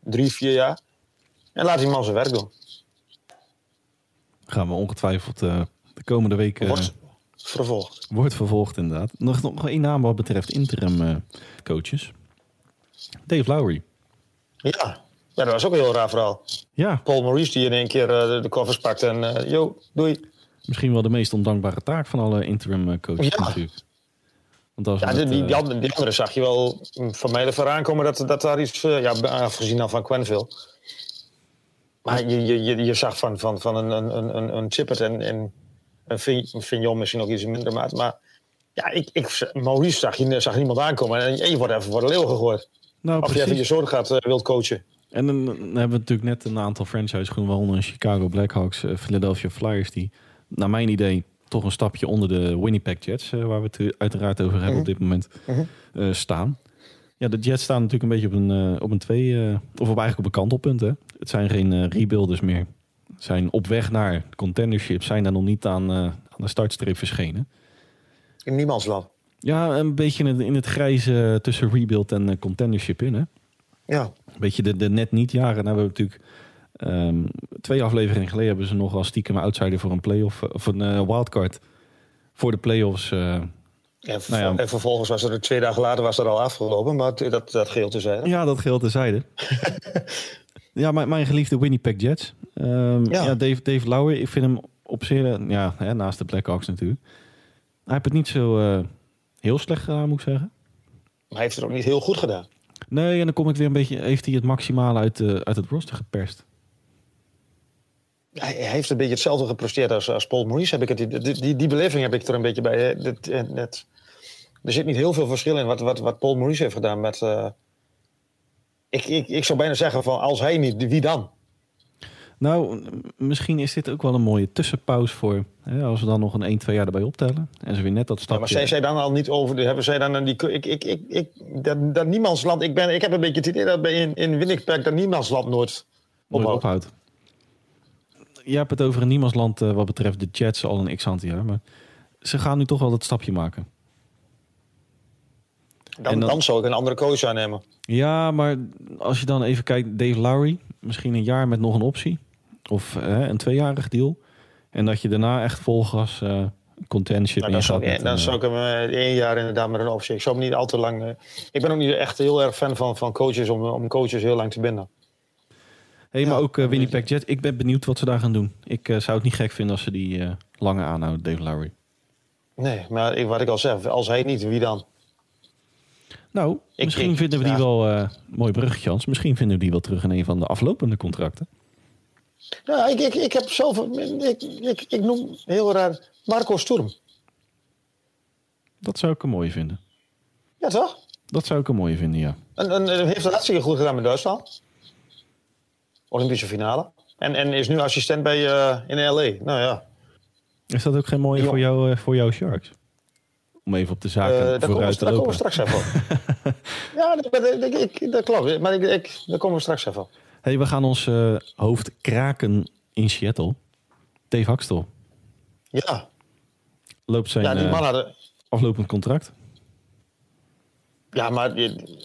Drie, vier jaar. En laat die man zijn werk doen. gaan we ongetwijfeld eh, de komende weken... eh, Wordt vervolgd. Wordt vervolgd inderdaad. Nog, nog één naam wat betreft interim eh, coaches. Dave Lowry. Ja. ja, dat was ook een heel raar verhaal. Ja, Paul Maurice die in één keer eh, de, koffers pakt en eh yo, doei. misschien wel de meest ondankbare taak van alle interim eh, coaches Ja. natuurlijk. Want als Ja, die, die, die, andere, die andere zag je wel van mij ervoor aankomen dat, dat daar iets, ja, afgezien dan van Quenville. Maar je, je, je, je zag van, van, van een, een, een, een Chippert en, en een Vignon misschien nog iets in minder maat. Maar ja, ik, ik, Maurice zag, je, zag niemand aankomen en je wordt even voor de leeuw gegooid. Nou, Of je even je precies. zorg gaat eh, wilt coachen. En dan, dan hebben we natuurlijk net een aantal franchise gewoon waaronder Chicago Blackhawks, eh, Philadelphia Flyers, die naar mijn idee toch een stapje onder de Winnipeg Jets, eh, waar we het uiteraard over hebben Mhm. op dit moment, Mhm. staan. Ja, de Jets staan natuurlijk een beetje op een, op een twee, of op eigenlijk op een kantelpunt. Hè. Het zijn geen rebuilders meer. Zijn op weg naar contendership, zijn daar nog niet aan, aan de startstreep verschenen. In niemands land. Ja, een beetje in het, in het grijze tussen rebuild en eh, contendership in. Hè. Ja. Een beetje de, de net niet jaren. Nou, we hebben natuurlijk ehm, twee afleveringen geleden hebben ze nog als stiekem outsider voor een playoff of een eh, wildcard voor de playoffs. eh En, ver- Nou ja. en vervolgens was er twee dagen later was er al afgelopen, maar dat, dat geheel te zijn. ja, dat geldt terzijde. ja, mijn, mijn geliefde Winnipeg Jets. Ehm, ja. Ja. Dave, Dave Lauer, ik vind hem op zich, eh, ja, hè, naast de Blackhawks natuurlijk. Hij heeft het niet zo eh, heel slecht gedaan, moet ik zeggen. Maar hij heeft het ook niet heel goed gedaan. Nee, en dan kom ik weer een beetje, heeft hij het maximale uit, eh, uit het roster geperst. Hij, hij heeft een beetje hetzelfde gepresteerd als, als Paul Maurice. Heb ik het, die, die, die beleving heb ik er een beetje bij. hè. Eh, net- er zit niet heel veel verschil in wat, wat, wat Paul Maurice heeft gedaan met... eh, ik, ik, ik zou bijna zeggen van als hij niet, wie dan? Nou, misschien is dit ook wel een mooie tussenpauze voor. Hè, als we dan nog een 1, 2 jaar erbij optellen. En ze weer net dat Ja, stapje. maar zijn zij dan al niet over... de- Hebben zij dan die... Ik, ik, ik, ik, dat, dat niemandsland... Ik, ben, ik heb een beetje het idee dat bij in, in Winnipeg dat niemandsland nooit nooit ophoudt. ophoudt. Je hebt het over een niemandsland eh, wat betreft de Jets al een x-aantal jaar. Maar ze gaan nu toch wel dat stapje maken. Dan, dan, dan- zou ik een andere coach aannemen. Ja, maar als je dan even kijkt, Dave Lowry, misschien een jaar met nog een optie. Of eh, een tweejarig deal. En dat je daarna echt vol gas eh contention Nou, dan, zou ik, dan een, zou ik hem eh, één jaar inderdaad met een optie. Ik zou hem niet al te lang... eh, ik ben ook niet echt heel erg fan van, van coaches om, om coaches heel lang te binden. hey, maar ook eh, Winnipeg Jets. Ik ben benieuwd wat ze daar gaan doen. Ik eh, zou het niet gek vinden als ze die eh, langer aanhouden, Dave Lowry. Nee, maar ik, wat ik al zeg, als hij niet, wie dan? Nou, Ik- misschien ik- vinden we die ja. wel... eh mooi bruggetje, Hans. Misschien vinden we die wel terug in een van de aflopende contracten. Ja, ik, ik, ik heb zelf... Ik, ik, ik noem heel raar Marco Sturm. Dat zou ik een mooie vinden. Ja, toch? Dat zou ik een mooie vinden, ja. En, en, heeft het hartstikke goed gedaan met Duitsland. Olympische finale. En, en is nu assistent bij, eh, in LA. Nou ja, Is dat ook geen mooie Ja. voor, jou, eh, voor jouw Sharks? Om even op de Eh, zaken we, vooruit te daar komen we lopen. straks even op. ja, dat, dat, ik- dat klopt. Maar ik, ik, daar komen we straks even op. Hey, we gaan ons eh, hoofd kraken in Seattle. Dave Hakstel Ja, loopt zijn ja die eh, man hadden... aflopend contract. Ja, maar je-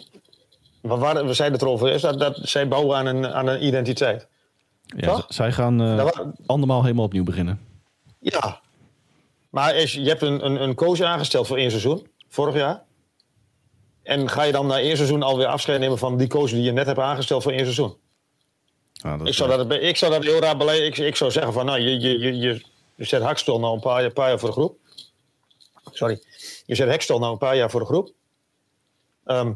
we, waren, we zeiden het erover, is dat, dat zij bouwen aan een, aan een identiteit. Ja, Toch? zij gaan wa- andermaal helemaal opnieuw beginnen. Ja. Maar is, je hebt een, een, een coach aangesteld voor één seizoen, vorig jaar. En ga je dan na één seizoen alweer afscheid nemen van die coach die je net hebt aangesteld voor één seizoen? Ah, dat Ik zou, dat, ik zou dat heel raar beleid. Ik, ik zou zeggen van, nou, je, je, je, je, je zet Hakstel nou een paar, jaar- paar jaar voor de groep. Sorry. Je zet Hakstel nou een paar jaar voor de groep. Ehm,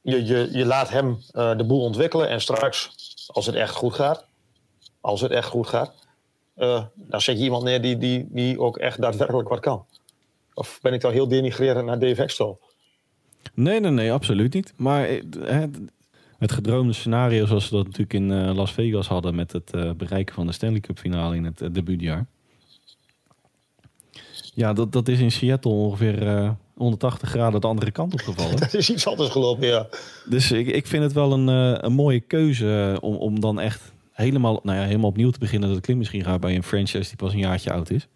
je, je, je laat hem eh, de boel ontwikkelen. En straks, als het echt goed gaat, als het echt goed gaat, eh, dan zet je iemand neer die, die, die ook echt daadwerkelijk wat kan. Of ben ik dan heel denigrerend naar Dave Hakstel? Nee, nee, nee, absoluut niet. Maar het gedroomde scenario zoals we dat natuurlijk in eh, Las Vegas hadden... met het eh, bereiken van de Stanley Cup finale in het eh, debuutjaar. Ja, dat, dat is in Seattle ongeveer eh, 180 graden de andere kant opgevallen. Dat is iets anders gelopen, ja. Dus ik, ik vind het wel een, een mooie keuze om, om dan echt helemaal, nou ja, helemaal opnieuw te beginnen. Dat klinkt misschien raar bij een franchise die pas een jaartje oud is.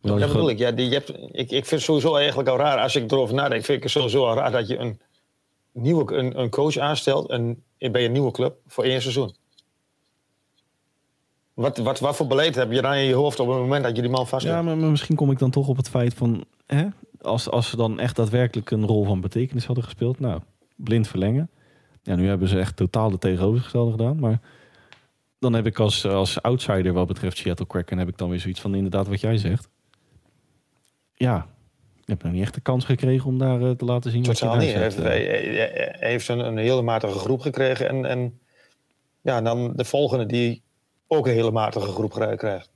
Maar Dat bedoel ik. Ja, die, je hebt, ik. Ik vind het sowieso eigenlijk al raar, als ik erover nadenk, vind ik het sowieso al raar dat je een, nieuwe, een, een coach aanstelt en bij een nieuwe club voor één seizoen. Wat, wat, wat voor beleid heb je dan in je hoofd op het moment dat je die man vast Ja, maar, maar misschien kom ik dan toch op het feit van... Hè, als, als ze dan echt daadwerkelijk een rol van betekenis hadden gespeeld... Nou, blind verlengen. Ja, nu hebben ze echt totaal de tegenovergestelde gedaan. Maar dan heb ik als, als outsider wat betreft Seattle Kraken... heb ik dan weer zoiets van inderdaad wat jij zegt. Ja, ik heb nog niet echt de kans gekregen om daar eh, te laten zien wat je daar niet. Hij heeft, hij, eh. hij- heeft een, een hele matige groep gekregen. En, en ja, dan de volgende die ook een hele matige groep kri- krijgt.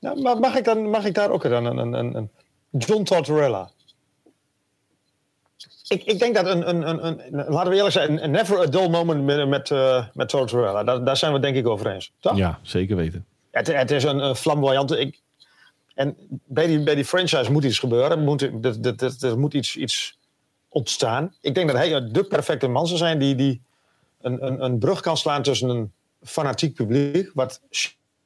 Maar mag ik, dan, mag ik daar ook dan een, een, een, John Tortorella? Ik, ik denk dat een, een, een, een, laten we eerlijk zijn, een never a dull moment met, met, eh, met Tortorella. Daar, daar zijn we denk ik over eens. Toch? Ja, zeker weten. Het, het is een, een flamboyante. Ik, en bij die, bij die franchise moet iets gebeuren. Er moet, er, er, er- moet iets, iets ontstaan. Ik denk dat hij de perfecte man zou zijn die, die een, een, een brug kan slaan tussen een fanatiek publiek. Wat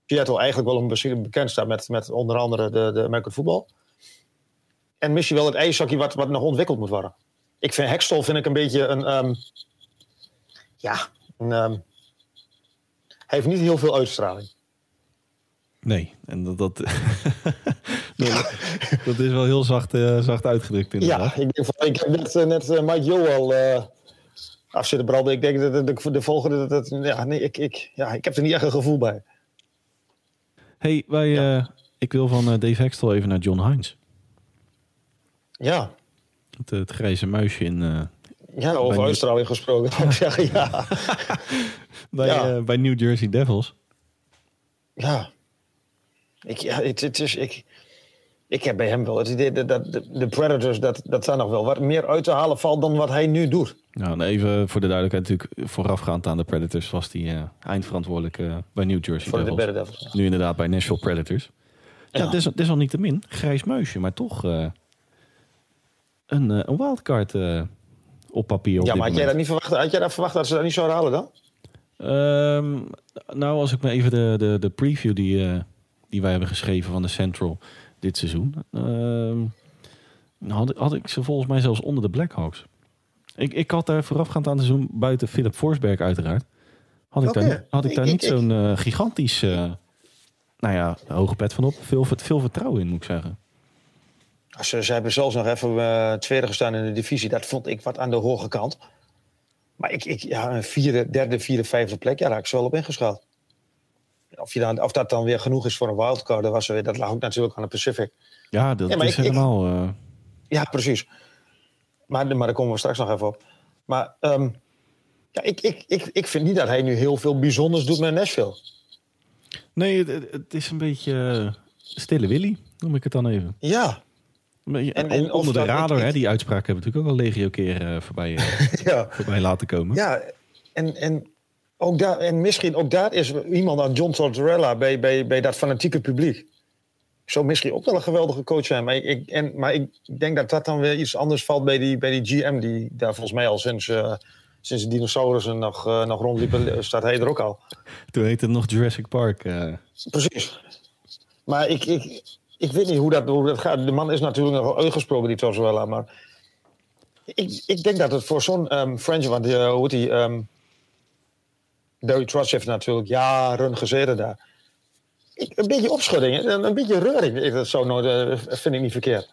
Seattle eigenlijk wel bekend staat met, met onder andere de, de American voetbal. En misschien wel het ijshockey wat, wat nog ontwikkeld moet worden. Ik vind Hextol vind ik een beetje een. ehm, ja, een, ehm, hij heeft niet heel veel uitstraling. Nee, en dat, dat, dat, dat is wel heel zacht, eh, zacht uitgedrukt inderdaad. Ja, ik, denk van, ik heb net, eh, net eh, Mike Joe al eh af zitten branden. Ik denk dat de, de, de volgende... Dat, dat- ja, nee, ik, ik, ja, ik heb er niet echt een gevoel bij. hey, wij, eh, ik wil van eh, Dave Hextel even naar John Hines. Ja, Het, het grijze muisje in, eh, ja over Bij- uitstraling gesproken. zou ik zeggen, ja. bij, Ja. eh, bij New Jersey Devils. ja. Ik, ja het, het is, ik, ik heb bij hem wel het idee dat, dat de, Predators... Dat, dat daar nog wel wat meer uit te halen valt dan wat hij nu doet. Nou, en even voor de duidelijkheid natuurlijk voorafgaand aan de Predators was hij eh, eindverantwoordelijk eh, bij New Jersey Voor de Devils. Nu inderdaad bij Nashville Predators. Ja, Ja. het is, het is al niet te min. Grijs muisje, maar toch eh, een, een wildcard op papier op Ja, maar had jij, dat niet verwacht, had jij dat verwacht dat ze dat niet zouden halen dan? Ehm, nou, als ik me even de, de, de preview die, die wij hebben geschreven van de Central dit seizoen. ehm, had, had ik ze volgens mij zelfs onder de Blackhawks. Ik, ik had daar voorafgaand aan het seizoen, buiten Philip Forsberg uiteraard, had ik Oké. daar, had ik daar ik- niet zo'n eh, gigantisch, eh, nou ja, hoge pet van op. Veel, veel vertrouwen in, moet ik zeggen. Ze, ze hebben zelfs nog even eh, tweede gestaan in de divisie. Dat vond ik wat aan de hoge kant. Maar ik, ik, ja, een vierde, derde, vierde, vijfde plek, ja, daar had ik ze wel op ingeschat. Of, je dan, of dat dan weer genoeg is voor een wildcard, dat, was, weer- dat lag ook natuurlijk aan de Pacific. Ja, dat Ja, is ik- helemaal... eh, Ja, precies. Maar, maar daar komen we straks nog even op. Maar ehm, ja, ik, ik, ik, ik vind niet dat hij nu heel veel bijzonders doet met Nashville. nee, het, is een beetje eh, stille Willy, noem ik het dan even. Ja, En- onder de radar, hè, die uitspraak hebben we natuurlijk ook al legio keer eh, voorbij, ja. voorbij laten komen. Ja, en, en, ook daar, en misschien ook daar is iemand aan John Tortorella bij, bij, bij dat fanatieke publiek. Zou misschien ook wel een geweldige coach zijn. Maar ik, ik- en, maar ik denk dat dat dan weer iets anders valt bij die, bij die GM. Die daar volgens mij al sinds, eh, sinds de dinosaurussen nog, eh, nog rondliepen, staat hij er ook al. Toen heette het nog Jurassic Park. eh. Precies. Maar ik, ik, ik weet niet hoe dat, hoe dat gaat. De man is natuurlijk nog uitgesproken, die Tortorella. Maar ik, ik denk dat het voor zo'n. Want eh, hoe heet die... ehm, Barry Trotz heeft natuurlijk jaren gezeten daar. Een beetje opschudding, een, een beetje reuring. Ik- Dat zou nooit, eh, vind ik niet verkeerd.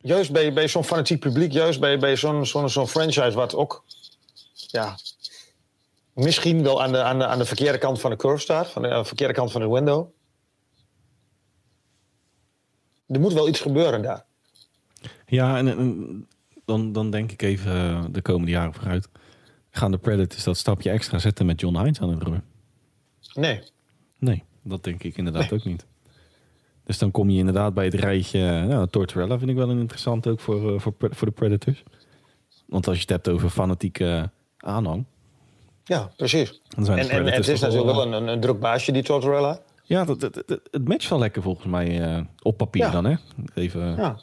Juist bij, bij zo'n fanatiek publiek, juist bij, bij zo'n franchise wat ook... Ja, misschien wel aan de, aan, de, aan de verkeerde kant van de curve staat. Van de, aan de verkeerde kant van de window. Er moet wel iets gebeuren daar. Ja, en, en dan, dan denk ik even eh, de komende jaren vooruit. Gaan de Predators dat stapje extra zetten met John Hines aan het roer? Nee. Nee, dat denk ik inderdaad ook niet. Dus dan kom je inderdaad bij het rijtje... eh, Nou, Tortorella vind ik wel een interessant ook voor, eh, voor, voor de Predators. Want als je het hebt over fanatieke aanhang... Ja, precies. Dan zijn de En, het is natuurlijk wel, wel een, een, een druk baasje, die Tortorella. Ja, dat, dat- dat- het matcht wel lekker volgens mij eh, op papier Ja. dan, hè? Even, ja.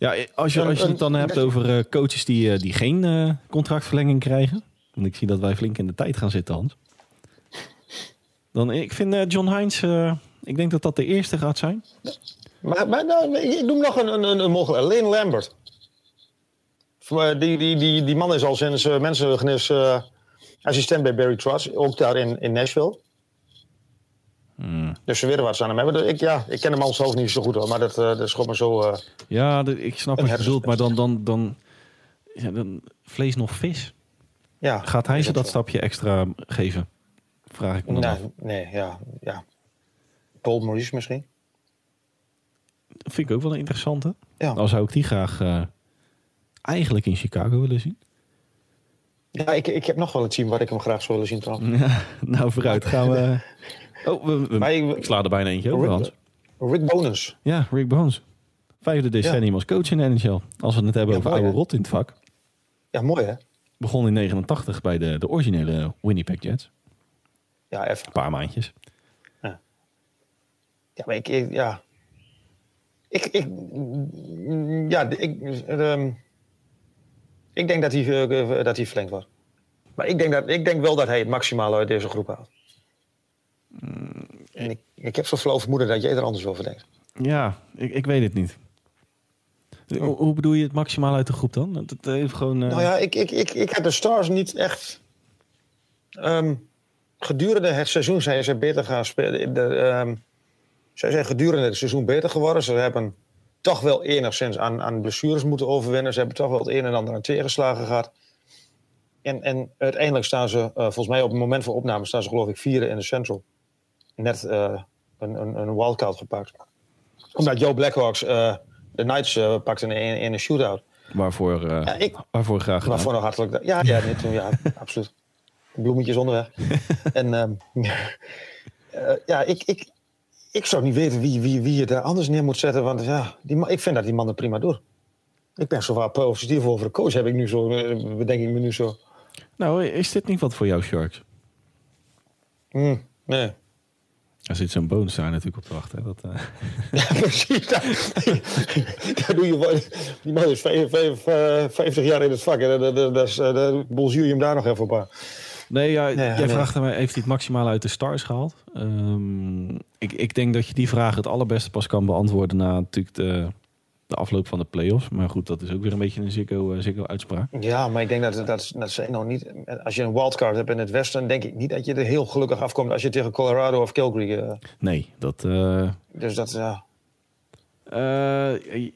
Ja, als je, als je het dan hebt over eh, coaches die, eh, die geen eh, contractverlenging krijgen. Want ik zie dat wij flink in de tijd gaan zitten, Hans. Dan, ik vind John eh, ik denk dat dat de eerste gaat zijn. maar, maar nou, ik noem nog een, een, een, een mogelijk. Lane Lambert. Die, die, die, die man is al sinds mensengenis assistent bij Barry Trotz. Ook daar in, in Nashville. Hmm. Dus ze weten wat ze aan hem hebben. Ik, ja, ik ken hem al zelf niet zo goed hoor. Maar dat, eh, dat is gewoon maar zo... eh, Ja, ik snap wat je bedoelt, maar dan, dan, dan, ja, dan vlees nog vis. ja, Gaat hij ze dat zo. stapje extra geven? Vraag ik me dan af. Nee, nee, ja, ja. Paul Maurice misschien. Dat vind ik ook wel een interessante. Ja. Dan zou ik die graag eh, eigenlijk in Chicago willen zien. Ja, ik, ik heb nog wel een team waar ik hem graag zou willen zien trouwens. Ja, nou, vooruit gaan we. Oh, we, we- Maar ik- ik sla er bijna eentje over, Hans. Rick, Rick Bonus. Ja, Rick Bones. Vijfde decennium als coach in de NHL. Als we het hebben Ja, over oude rot in het vak. Ja, mooi hè? Begon in 89 bij de, de originele Winnipeg Jets. Ja, even. Een paar maandjes. Ja, maar ik, ik- ja. Ik, ik, ja, ik, ehm, ik denk dat hij, eh, dat hij verlengd wordt. Maar ik denk, dat, ik denk wel dat hij het maximale uit deze groep haalt. En ik, ik heb zo flauw vermoeden dat jij er anders over denkt. Ja, ik, ik weet het niet. Hoe, hoe bedoel je het maximaal uit de groep dan? Dat heeft gewoon. eh, Nou ja, ik, ik, ik, ik heb de Stars niet echt. ehm, gedurende het seizoen zijn ze beter gaan spelen. De, ehm, zij zijn gedurende het seizoen beter geworden. Ze hebben toch wel enigszins aan, aan blessures moeten overwinnen. Ze hebben toch wel het een en ander aan tegenslagen gehad. En, en uiteindelijk staan ze, eh, volgens mij op het moment van opname, staan ze geloof ik vierde in de Central. Net eh, een, een, een wildcard gepakt. Omdat Joe Blackhawks eh, de Knights eh pakte in, in, in een shootout. waarvoor, Ja, ik, waarvoor graag gedaan. Waarvoor nog hartelijk. Ja, ja, nee, toen, ja absoluut. Bloemetjes onderweg. en ehm, eh, ja, ik, ik, ik zou niet weten wie, wie, wie je daar anders neer moet zetten. Want ja, die, ik vind dat die man het prima doet. Ik ben zo vaak positief over de coach, heb ik nu zo, bedenk ik me nu zo. Nou, is dit niet wat voor jou, Sharks? Hm, nee. Er zit zo'n bonus daar natuurlijk op te wachten. Hè? Dat, eh, Ja, precies. Daar, daar doe je. Die man is vijf- vijf- eh, 50 jaar in het vak. En eh, daar bonzuur je hem daar nog even op aan. Nee, ja, Nee, jij nee. vraagt mij, heeft hij het maximaal uit de stars gehaald? Ehm, ik, ik denk dat je die vraag het allerbeste pas kan beantwoorden na natuurlijk de, de afloop van de playoffs. Maar goed, dat is ook weer een beetje een Ziggo, eh, Ziggo-uitspraak. Ja, maar ik denk dat, dat, dat ze nou niet. Als je een wildcard hebt in het westen, denk ik niet dat je er heel gelukkig afkomt als je tegen Colorado of Calgary. eh, Nee, dat... eh, dus dat, ja.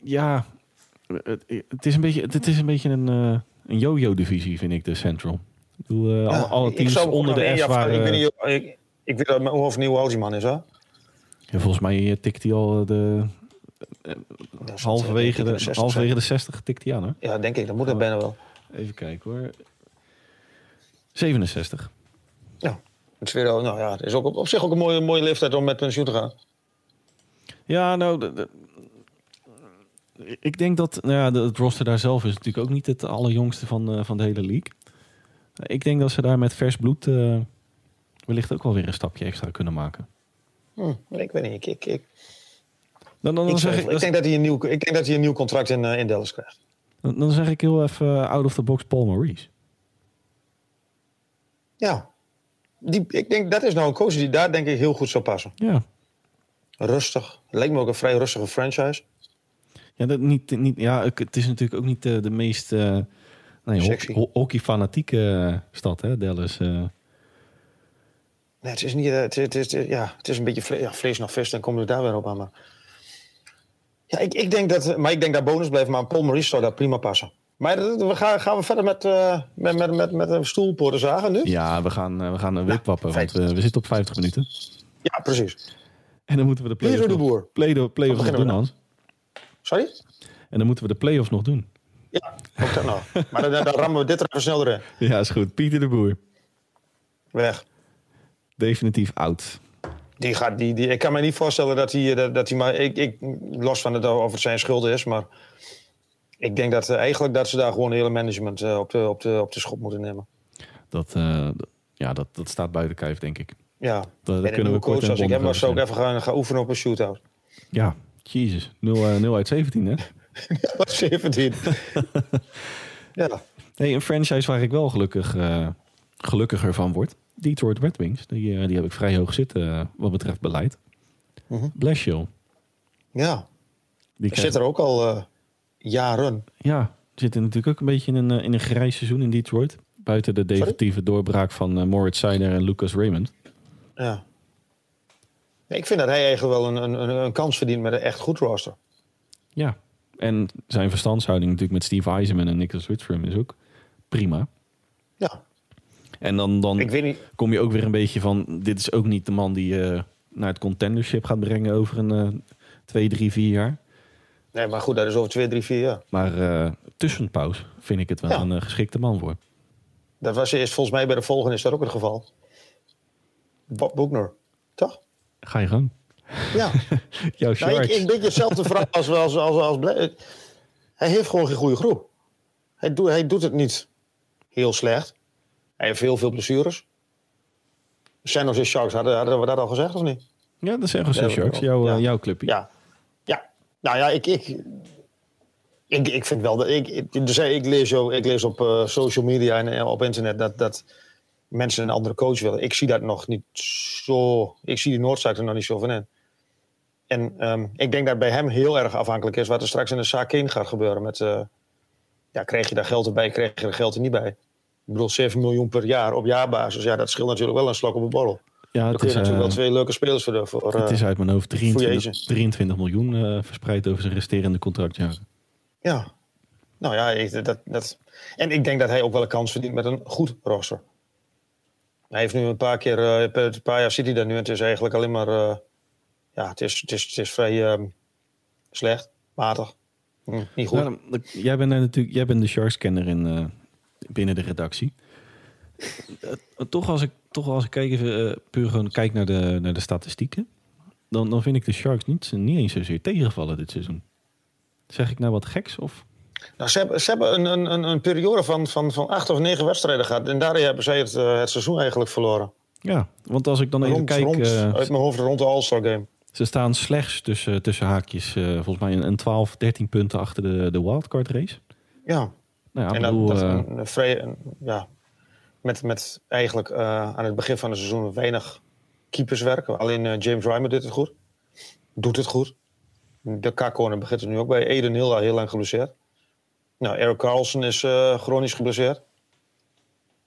ja, het, is een beetje, het is een, beetje een, een yo-yo-divisie, vind ik, de Central. Ik bedoel, alle, Ja, alle teams onder de nog S waren... Ik weet niet, ik, ik weet of nieuw is, hoor. ja, volgens mij tikt hij al de, halverwege, de, 60 halverwege de 60 tikt hij aan, hè? Ja, denk ik. Dat moet er bijna wel. Even kijken hoor. 67. Ja. Het is weer, al- nou ja, het is ook op, op zich ook een mooie, mooie leeftijd om met pensioen te gaan. Ja, nou, de- de- ik denk dat nou ja, de- het roster daar zelf is natuurlijk ook niet het allerjongste van, eh, van de hele league. Ik denk dat ze daar met vers bloed eh, wellicht ook wel weer een stapje extra kunnen maken. Hm, ik weet niet. Ik, ik, ik, Dan, dan, dan, ik, zeg, ik, ik denk dat hij een nieuw, ik denk dat hij een nieuw contract in, eh, in Dallas krijgt. dan, dan zeg ik heel even eh, out of the box Paul Maurice. Ja. Die, ik denk dat is nou een coach die daar denk ik heel goed zou passen. Ja, Rustig. Lijkt me ook een vrij rustige franchise. ja, dat niet, niet, ja het is natuurlijk ook niet de, de meest eh nee, hockey-fanatieke eh, stad, hè, Dallas. eh. Nee, het is niet. eh, Het, het, is- ja, het is een beetje vle ja, vlees nog vis, dan komen we daar weer op aan. Maar, ja, ik, ik denk dat, maar ik denk dat bonus blijft, maar Paul Maurice zou daar prima passen. Maar dat- we gaan, gaan we verder met, eh met, met, met, met een stoelpoorten zagen nu? Ja, we gaan, eh, we gaan een wipwappen, want feit. we, we zitten op 50 minuten. Ja, precies. En dan moeten we de play-offs de nog, boer. play, play-offs nog doen, Hans. Sorry? En dan moeten we de play-offs nog doen. Ja, ook dat nou. Maar dan, dan rammen we dit er even snel erin. Ja, is goed. Pieter de Boer. Weg. Definitief oud. Die gaat, die, die, ik kan me niet voorstellen dat hij, dat, dat hij maar... Ik, ik, los van het of het zijn schuld is, maar... Ik denk dat eh, eigenlijk dat ze daar gewoon hele management eh, op, de, op, de, op de schop moeten nemen. Dat, eh, d- ja, dat, dat staat buiten kijf, denk ik. Ja, een kunnen we coach als ik hem was, zou ik over even gaan, gaan oefenen op een shootout. Ja, jezus. 0, eh, 0 uit 17, hè? Wat 17. ja, Hey, een franchise waar ik wel gelukkig, eh, gelukkiger van word. Detroit Red Wings. Die, eh, die heb ik vrij hoog zitten eh, wat betreft beleid. Mhm. Blashill. ja. Die zit er ook al eh, jaren. Ja, zitten natuurlijk ook een beetje in een, in een grijs seizoen in Detroit. Buiten de definitieve doorbraak van Moritz Seider en Lucas Raymond. Ja. Nee, ik vind dat hij eigenlijk wel een, een, een, kans verdient met een echt goed roster. Ja, en zijn verstandshouding natuurlijk met Steve Eisenman en Nicholas Wittstrom is ook prima. Ja, En dan, dan ik weet niet. kom je ook weer een beetje van... dit is ook niet de man die je naar het contendership gaat brengen over een eh, twee, drie, vier jaar. Nee, maar goed, dat is over twee, drie, vier jaar. Maar eh tussenpauze vind ik het wel Ja. een eh, geschikte man voor. Dat was is volgens mij bij de volgende is dat ook het geval. Bob Boekner, toch? Ga je gang. Ja. Jouw Nou, ik, ik denk hetzelfde verhaal als, als, als, als Hij heeft gewoon geen goede groep. Hij, doet hij doet het niet heel slecht. Hij heeft heel veel blessures. San Jose Sharks, hadden, hadden we dat al gezegd of niet? Ja, dat zijn Ja, Sharks. Jouw, ja. eh, jouw clubje. Ja. Ja. Nou ja, ik... ik ik, ik vind wel dat ik, ik, dus ik, lees, zo, ik lees op eh, social media en eh, op internet dat, dat mensen een andere coach willen. Ik zie dat nog niet zo. Ik zie die noodzaak er nog niet zo van in. En ehm, ik denk dat bij hem heel erg afhankelijk is wat er straks in de zaak in gaat gebeuren. Met, eh, ja, kreeg je daar geld erbij, kreeg je er geld er niet bij? Ik bedoel, 7 miljoen per jaar op jaarbasis. Ja, dat scheelt natuurlijk wel een slok op een borrel. Ja, het is, natuurlijk eh, wel twee leuke spelers voor. voor het eh, is uit mijn hoofd free 23, agent. 23 miljoen eh, verspreid over zijn resterende contractjaren. Ja, nou ja, ik, dat, dat, en ik denk dat hij ook wel een kans verdient met een goed roster. Hij heeft nu een paar keer, eh, een paar jaar zit hij daar nu en het is eigenlijk alleen maar, eh, ja, het is, het is, het is vrij ehm, slecht, matig, Hm, niet goed. Dan- jij, bent natuurlijk, jij bent de Sharks-kenner in, eh, binnen de redactie. Eh, toch, als ik, toch als ik kijk even, eh, puur gewoon kijk naar de, naar de statistieken... Dan, dan vind ik de Sharks niet, niet eens zozeer tegenvallen dit seizoen. Zeg ik nou wat geks? Of? Nou, ze hebben, ze hebben een, een, een, periode van, van, van acht of negen wedstrijden gehad en daarin hebben zij het, eh, het seizoen eigenlijk verloren. Ja, want als ik dan even kijk... rond, uit mijn hoofd rond de All-Star Game. Ze staan slechts tussen, tussen haakjes, volgens mij een, een 12, 13 punten achter de, de wildcard race. Ja, Nou ja, en dat, eh, een, vrij, een- ja, met, met eigenlijk eh, aan het begin van het seizoen weinig keeperswerk. Alleen eh, James Rymer doet het goed. Doet het goed. De K-corner begint er nu ook bij. Eden heel, heel lang geblesseerd. Nou, Eric Carlson is chronisch geblesseerd.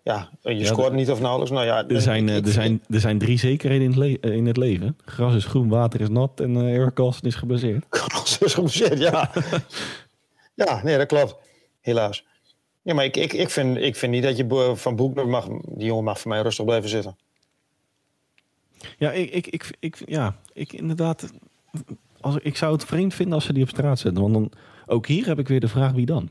Ja, je Ja, scoort niet of nauwelijks. Nou ja, er, zijn, ik- er, zijn, er zijn drie zekerheden in het, le- in het leven. Gras is groen, water is nat en eh Eric Carlson is gebaseerd. Carlson is geblesseerd, ja. ja, nee, dat klopt. Helaas. Ja, maar ik, ik, ik, vind, ik vind niet dat je van Boekner mag... Die jongen mag voor mij rustig blijven zitten. Ja, ik, ik, ik, ik, ja, ik inderdaad. Als, ik zou het vreemd vinden als ze die op straat zetten. Want dan, ook hier heb ik weer de vraag wie dan.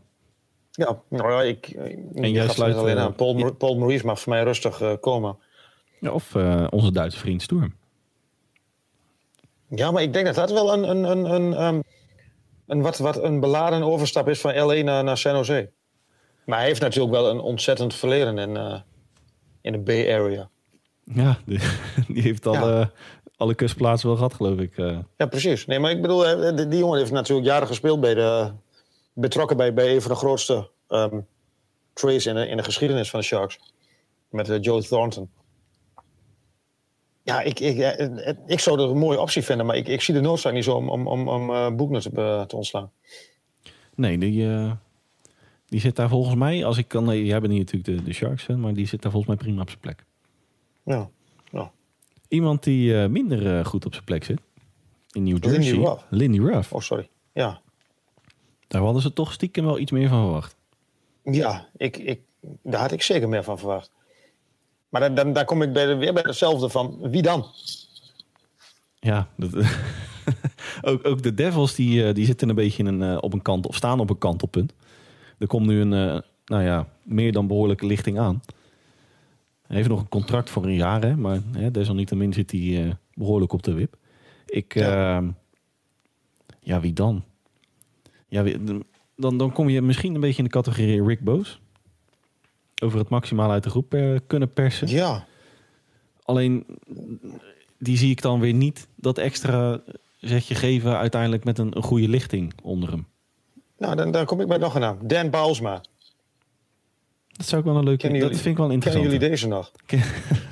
Ja, nou ja, ik. En jij sluit, alleen eh, aan. Paul, Mar- Paul Maurice mag voor mij rustig eh, komen. Ja, of eh, onze Duitse vriend Storm. Ja, maar ik denk dat dat wel een, een, een, een, ehm, een, wat, wat een beladen overstap is van LA naar, naar San Jose. Maar hij heeft natuurlijk wel een ontzettend verleden in, eh, in de Bay Area. Ja, die, die heeft alle, alle kustplaatsen wel gehad, geloof ik. eh. Ja, precies. Nee, maar ik bedoel, die, die jongen heeft natuurlijk jaren gespeeld bij de. betrokken bij, bij een van de grootste ehm trades in de, in de geschiedenis van de Sharks. Met eh, Joe Thornton. Ja, ik, ik, eh, ik zou dat een mooie optie vinden, maar ik, ik zie de noodzaak niet zo om, om, om, om Boekner te, te ontslaan. Nee, die, die zit daar volgens mij, als ik kan. jij bent niet natuurlijk de, de Sharks maar die zit daar volgens mij prima op zijn plek. Ja. ja. Iemand die eh, minder eh, goed op zijn plek zit. In New Lindy Jersey. Ruff. Lindy Ruff. Oh, sorry. Ja, Daar hadden ze toch stiekem wel iets meer van verwacht. ja ik, ik, daar had ik zeker meer van verwacht. Maar dan, dan, daar kom ik bij de, weer bij hetzelfde van wie dan? Ja, dat, ook, ook de Devils die, eh, die zitten een beetje in een, op een kant, of staan op een kantelpunt. Er komt nu een, eh, nou ja, meer dan behoorlijke lichting aan. Hij heeft nog een contract voor een jaar, hè, maar hè, desalniettemin zit hij eh, behoorlijk op de wip. Ik, Ja. ja, ja wie dan? Ja, wie- dan, dan kom je misschien een beetje in de categorie Rick Boos. Over het maximaal uit de groep eh, kunnen persen. Ja, alleen die zie ik dan weer niet dat extra zetje geven uiteindelijk met een, een goede lichting onder hem. Nou, dan, dan kom ik bij nog een naam. Dan Baalsma. Dat zou ik wel een leuke... Kennen Dat jullie- vind ik wel Kennen interessant. jullie deze nog?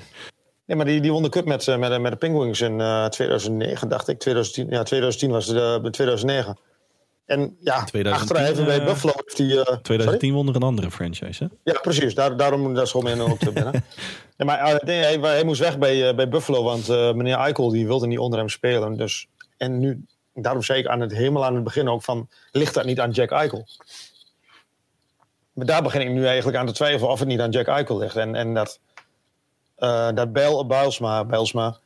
Nee, maar die, die won de cup met, eh, met, de- met de Penguins in eh, 2009, dacht ik. 2010, ja, 2010 was het uh, 2009. En ja, 2010, achterin even bij eh, Buffalo heeft hij... eh, sorry? 2010 won er een andere franchise, hè? Ja, precies. Daar, daarom dat school in ook te binnen. maar eh, nee, hij, hij moest weg bij, eh, bij Buffalo, want eh, meneer Eichel die wilde niet onder hem spelen. Dus, en nu, daarom zei ik aan het, helemaal aan het begin ook van, ligt dat niet aan Jack Eichel? Maar daar begin ik nu eigenlijk aan te twijfelen of het niet aan Jack Eichel ligt. En, en dat, eh dat Bijl, Bijlsma, Bijlsma,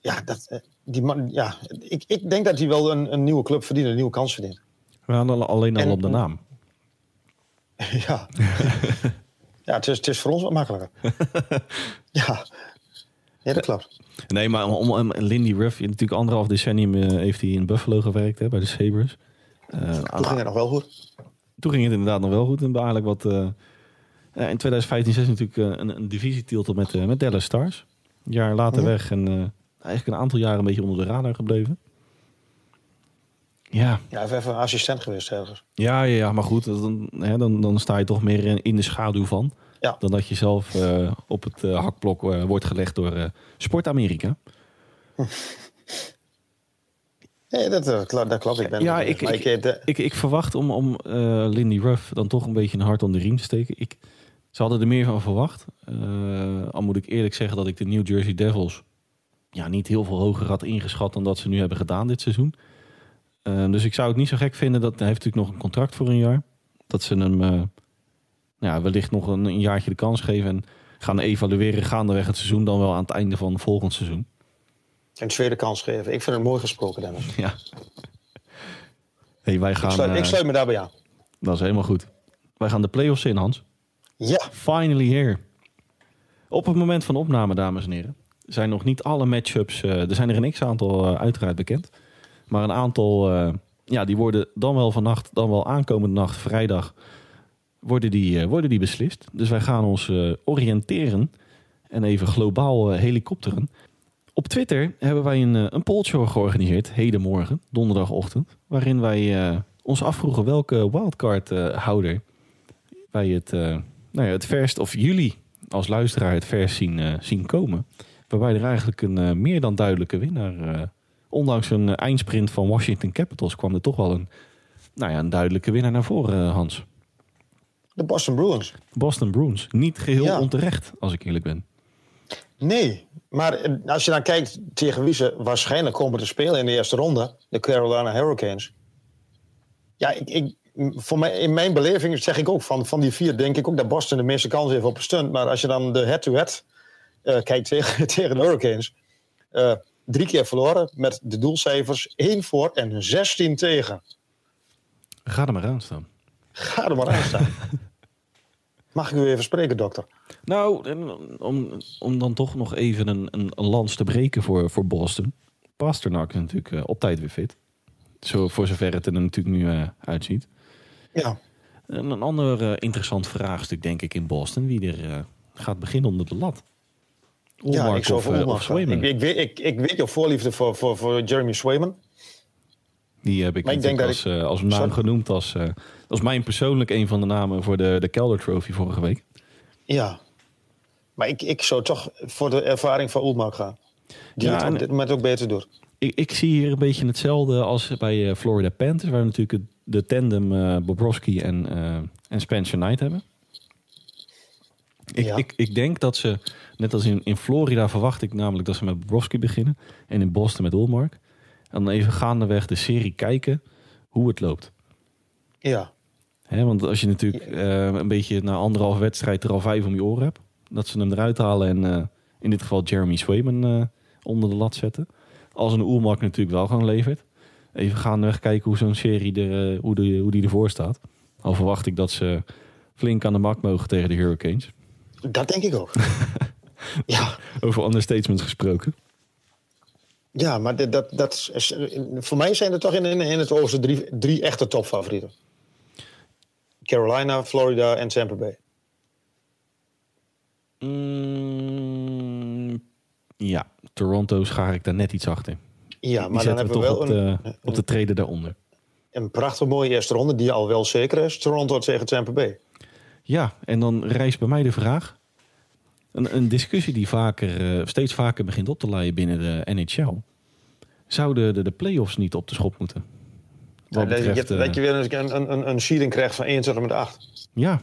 ja, dat, eh, die man, ja ik, ik denk dat hij wel een, een nieuwe club verdient, een nieuwe kans verdient. We hadden alleen al En- op de naam. Ja. ja, het is, het is voor ons wat makkelijker. ja. ja, dat klopt. Nee, maar om, om Lindy Ruff, natuurlijk anderhalf decennium eh, heeft hij in Buffalo gewerkt, hè, bij de Sabres. Eh, Toen ging het nog wel goed. toen ging het inderdaad nog wel goed. En eigenlijk wat... eh, in 2015 16 natuurlijk een, een divisietitel met, met Dallas Stars. Een jaar later Mhm. weg en eigenlijk een aantal jaren een beetje onder de radar gebleven. Ja, Ja, even, even assistent geweest ergens. ja, ja, ja maar goed, dan, hè, dan, dan sta je toch meer in, in de schaduw van. Ja. Dan dat je zelf eh, op het eh, hakblok eh, wordt gelegd door Sport Amerika. Nee, dat, dat klopt. Ik ben Ja, ik- ik- de- Ik, ik verwacht om, om Lindy Ruff dan toch een beetje een hart onder de riem te steken. Ik, ze hadden er meer van verwacht. Al moet ik eerlijk zeggen dat ik de New Jersey Devils ja, niet heel veel hoger had ingeschat dan dat ze nu hebben gedaan dit seizoen. Dus ik zou het niet zo gek vinden dat hij heeft natuurlijk nog een contract voor een jaar. Dat ze hem ja, wellicht nog een, een jaartje de kans geven en gaan evalueren gaandeweg het seizoen dan wel aan het einde van volgend seizoen. een tweede kans geven. Ik vind het mooi gesproken, Dennis. Ja. Hey, wij gaan, ik, sluit, eh, ik sluit me daarbij aan. dat is helemaal goed. Wij gaan de play-offs in, Hans. Ja, Finally here. Op het moment van opname, dames en heren, zijn nog niet alle matchups. eh er zijn er een x-aantal eh, uiteraard bekend. Maar een aantal, eh, ja, die worden dan wel vannacht, dan wel aankomende nacht, vrijdag, worden die, eh, worden die beslist. Dus wij gaan ons eh, oriënteren en even globaal eh, helikopteren. Op Twitter hebben wij een, een pollshow georganiseerd, hedenmorgen, donderdagochtend. Waarin wij ons afvroegen welke wildcard-houder wij het, eh, nou ja, het verst, of jullie als luisteraar het verst zien, zien komen. Waarbij er eigenlijk een meer dan duidelijke winnaar, ondanks een eindsprint van Washington Capitals, kwam er toch wel een, nou ja, een duidelijke winnaar naar voren, Hans. De Boston Bruins. Boston Bruins. Niet geheel Ja. onterecht, als ik eerlijk ben. Nee, maar eh, als je dan kijkt tegen wie ze waarschijnlijk komen te spelen in de eerste ronde, de Carolina Hurricanes. Ja, ik, ik, voor mij, in mijn beleving zeg ik ook van, van die vier, denk ik ook dat Boston de meeste kans heeft op een stunt. Maar als je dan de head-to-head eh, kijkt tegen, tegen de Hurricanes, eh, drie keer verloren met de doelcijfers 1 voor en 16 tegen. Ga er maar aan staan. Ga er maar aan staan. Mag ik u even spreken, dokter? Nou, om, om dan toch nog even een, een, lans te breken voor, voor Boston. Pasternak is natuurlijk eh, op tijd weer fit. Zo, voor zover het er natuurlijk nu eh, uitziet. Ja, En een ander eh, interessant vraagstuk, denk ik, in Boston. Wie er gaat beginnen onder de lat. ja ik zou of, of. Swayman. Ik, ik, weet, ik, ik weet jouw voorliefde voor, voor, voor Jeremy Swayman. Die heb ik, Maar ik denk natuurlijk als, dat eh, als naam Sorry? genoemd. Als, eh, als mijn persoonlijk een van de namen voor de, de Calder Trophy vorige week. Ja. Maar ik, ik zou toch voor de ervaring van Ulmark gaan. Die Ja, het op dit moment ook beter doet. Ik, ik zie hier een beetje hetzelfde als bij eh, Florida Panthers. Waar we natuurlijk de tandem eh Bobrovsky en, eh, en Spencer Knight hebben. Ik, Ja. ik, ik denk dat ze, net als in, in Florida verwacht ik namelijk dat ze met Bobrovsky beginnen. En in Boston met Ulmark. En dan even gaandeweg de serie kijken hoe het loopt. Ja. Want als je natuurlijk eh, een beetje na anderhalf wedstrijd er al vijf om je oren hebt. Dat ze hem eruit halen en eh, in dit geval Jeremy Swayman eh, onder de lat zetten. Als een Oelmark natuurlijk wel gewoon levert. Even gaandeweg kijken hoe zo'n serie er, hoe, de, hoe die ervoor staat. Al verwacht ik dat ze flink aan de mak mogen tegen de Hurricanes. Dat denk ik ook. ja. Over understatements gesproken. Ja, maar dat, dat is, voor mij zijn er toch in, in, het oosten drie, drie echte topfavorieten. Carolina, Florida en Tampa Bay. Mm, Ja, Toronto schaar ik daar net iets achter. Ja, maar dan hebben we wel op, een, de, op de treden daaronder. een prachtig mooie eerste ronde, die al wel zeker is. Toronto tegen Tampa Bay. Ja, en dan rijst bij mij de vraag. Een, een discussie die vaker, eh, steeds vaker begint op te leiden binnen de NHL. Zouden de, de play-offs niet op de schop moeten? Wat Ja, dat, je, eh, dat je weer een, een, een, een seeding krijgt van 21 met 8. ja,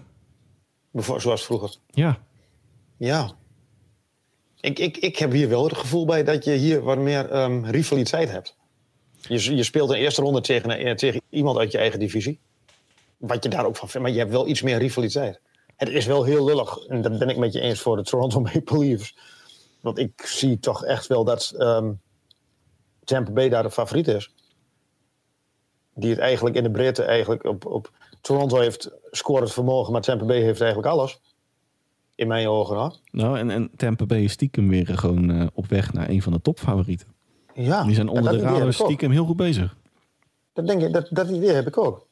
Bevo- Zoals vroeger. ja, Ja. Ik, ik, ik heb hier wel het gevoel bij dat je hier wat meer ehm, rivaliteit hebt. Je, je speelt een eerste ronde tegen, een- tegen iemand uit je eigen divisie. Wat je daar ook van vindt. Maar je hebt wel iets meer rivaliteit. Het is wel heel lullig. En dat ben ik met je eens voor de Toronto Maple Leafs. Want ik zie toch echt wel dat ehm, Tampa Bay daar de favoriet is. Die het eigenlijk in de breedte eigenlijk op, op... Toronto heeft scorend vermogen, maar Tampa Bay heeft eigenlijk alles. In mijn ogen, hoor. nou en, en Tampa Bay is stiekem weer eh, gewoon eh, op weg naar een van de topfavorieten. Ja, Die zijn onder de radar stiekem heel goed bezig. Dat, denk ik, dat, dat idee heb ik ook.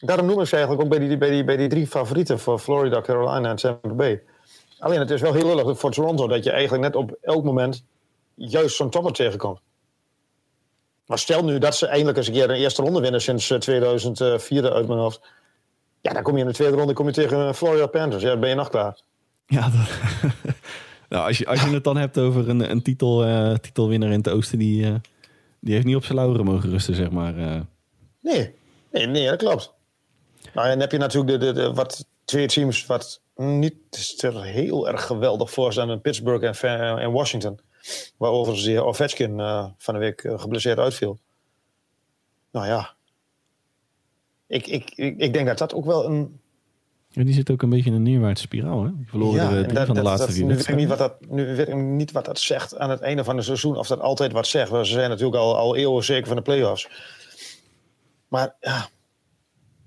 Daarom noem ik ze eigenlijk ook bij die, bij die, bij die drie favorieten voor Florida, Carolina en Tampa Bay. Alleen het is wel heel lullig voor Toronto dat je eigenlijk net op elk moment juist zo'n topper tegenkomt. Maar stel nu dat ze eindelijk eens een keer een eerste ronde winnen sinds eh, 2004 uit mijn hoofd. Ja, dan kom je in de tweede ronde kom je tegen eh, Florida Panthers. Ja, dan ben je nog klaar. Ja, dat- nou, als, je, als je het dan hebt over een, een titel, eh, titelwinnaar in het oosten, die, eh, die heeft niet op zijn lauren mogen rusten, zeg maar. eh. Nee, nee, nee dat klopt. Nou, en dan heb je natuurlijk de, de, de, wat twee teams wat niet er heel erg geweldig voor staan in Pittsburgh en, en Washington. Waar overigens die Ovechkin eh, van de week eh, geblesseerd uitviel. Nou ja. Ik, ik, ik, ik denk dat dat ook wel een... En die zit ook een beetje in een neerwaartse spiraal, hè? Die verloren dat- van de dat- laatste dat- vier nu weet, ik niet wat dat, nu weet ik niet wat dat zegt aan het einde van het seizoen. Of dat altijd wat zegt. Ze zijn natuurlijk al, al eeuwen zeker van de play-offs. Maar ja,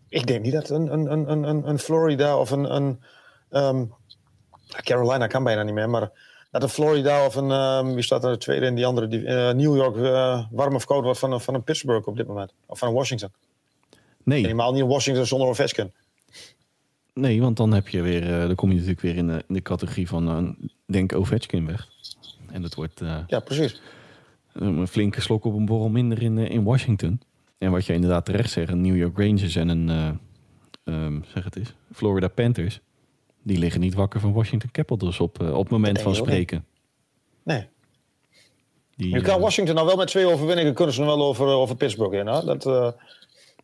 ik denk niet dat een, een, een, een, een Florida of een... een ehm, Carolina kan bijna niet meer, maar dat een Florida of een... ehm, wie staat er de tweede en die andere? Die, eh, New York eh, warm of koud wordt van, een- van een Pittsburgh op dit moment. Of van een Washington. Nee, Helemaal niet een Washington zonder Ovechkin. nee, want dan heb je weer, eh, dan kom je natuurlijk weer in de, in de categorie van, denk Ovechkin weg. En dat wordt Ja, precies. een flinke slok op een borrel minder in, in Washington. En wat je inderdaad terecht zegt, een New York Rangers en een, eh, ehm, zeg het eens, Florida Panthers. Die liggen niet wakker van Washington Capitals op, eh, op het moment van spreken. Nee. Die, Nu kan eh, Washington nou wel met twee overwinningen kunnen ze nog wel over, over Pittsburgh in. Hè? Dat,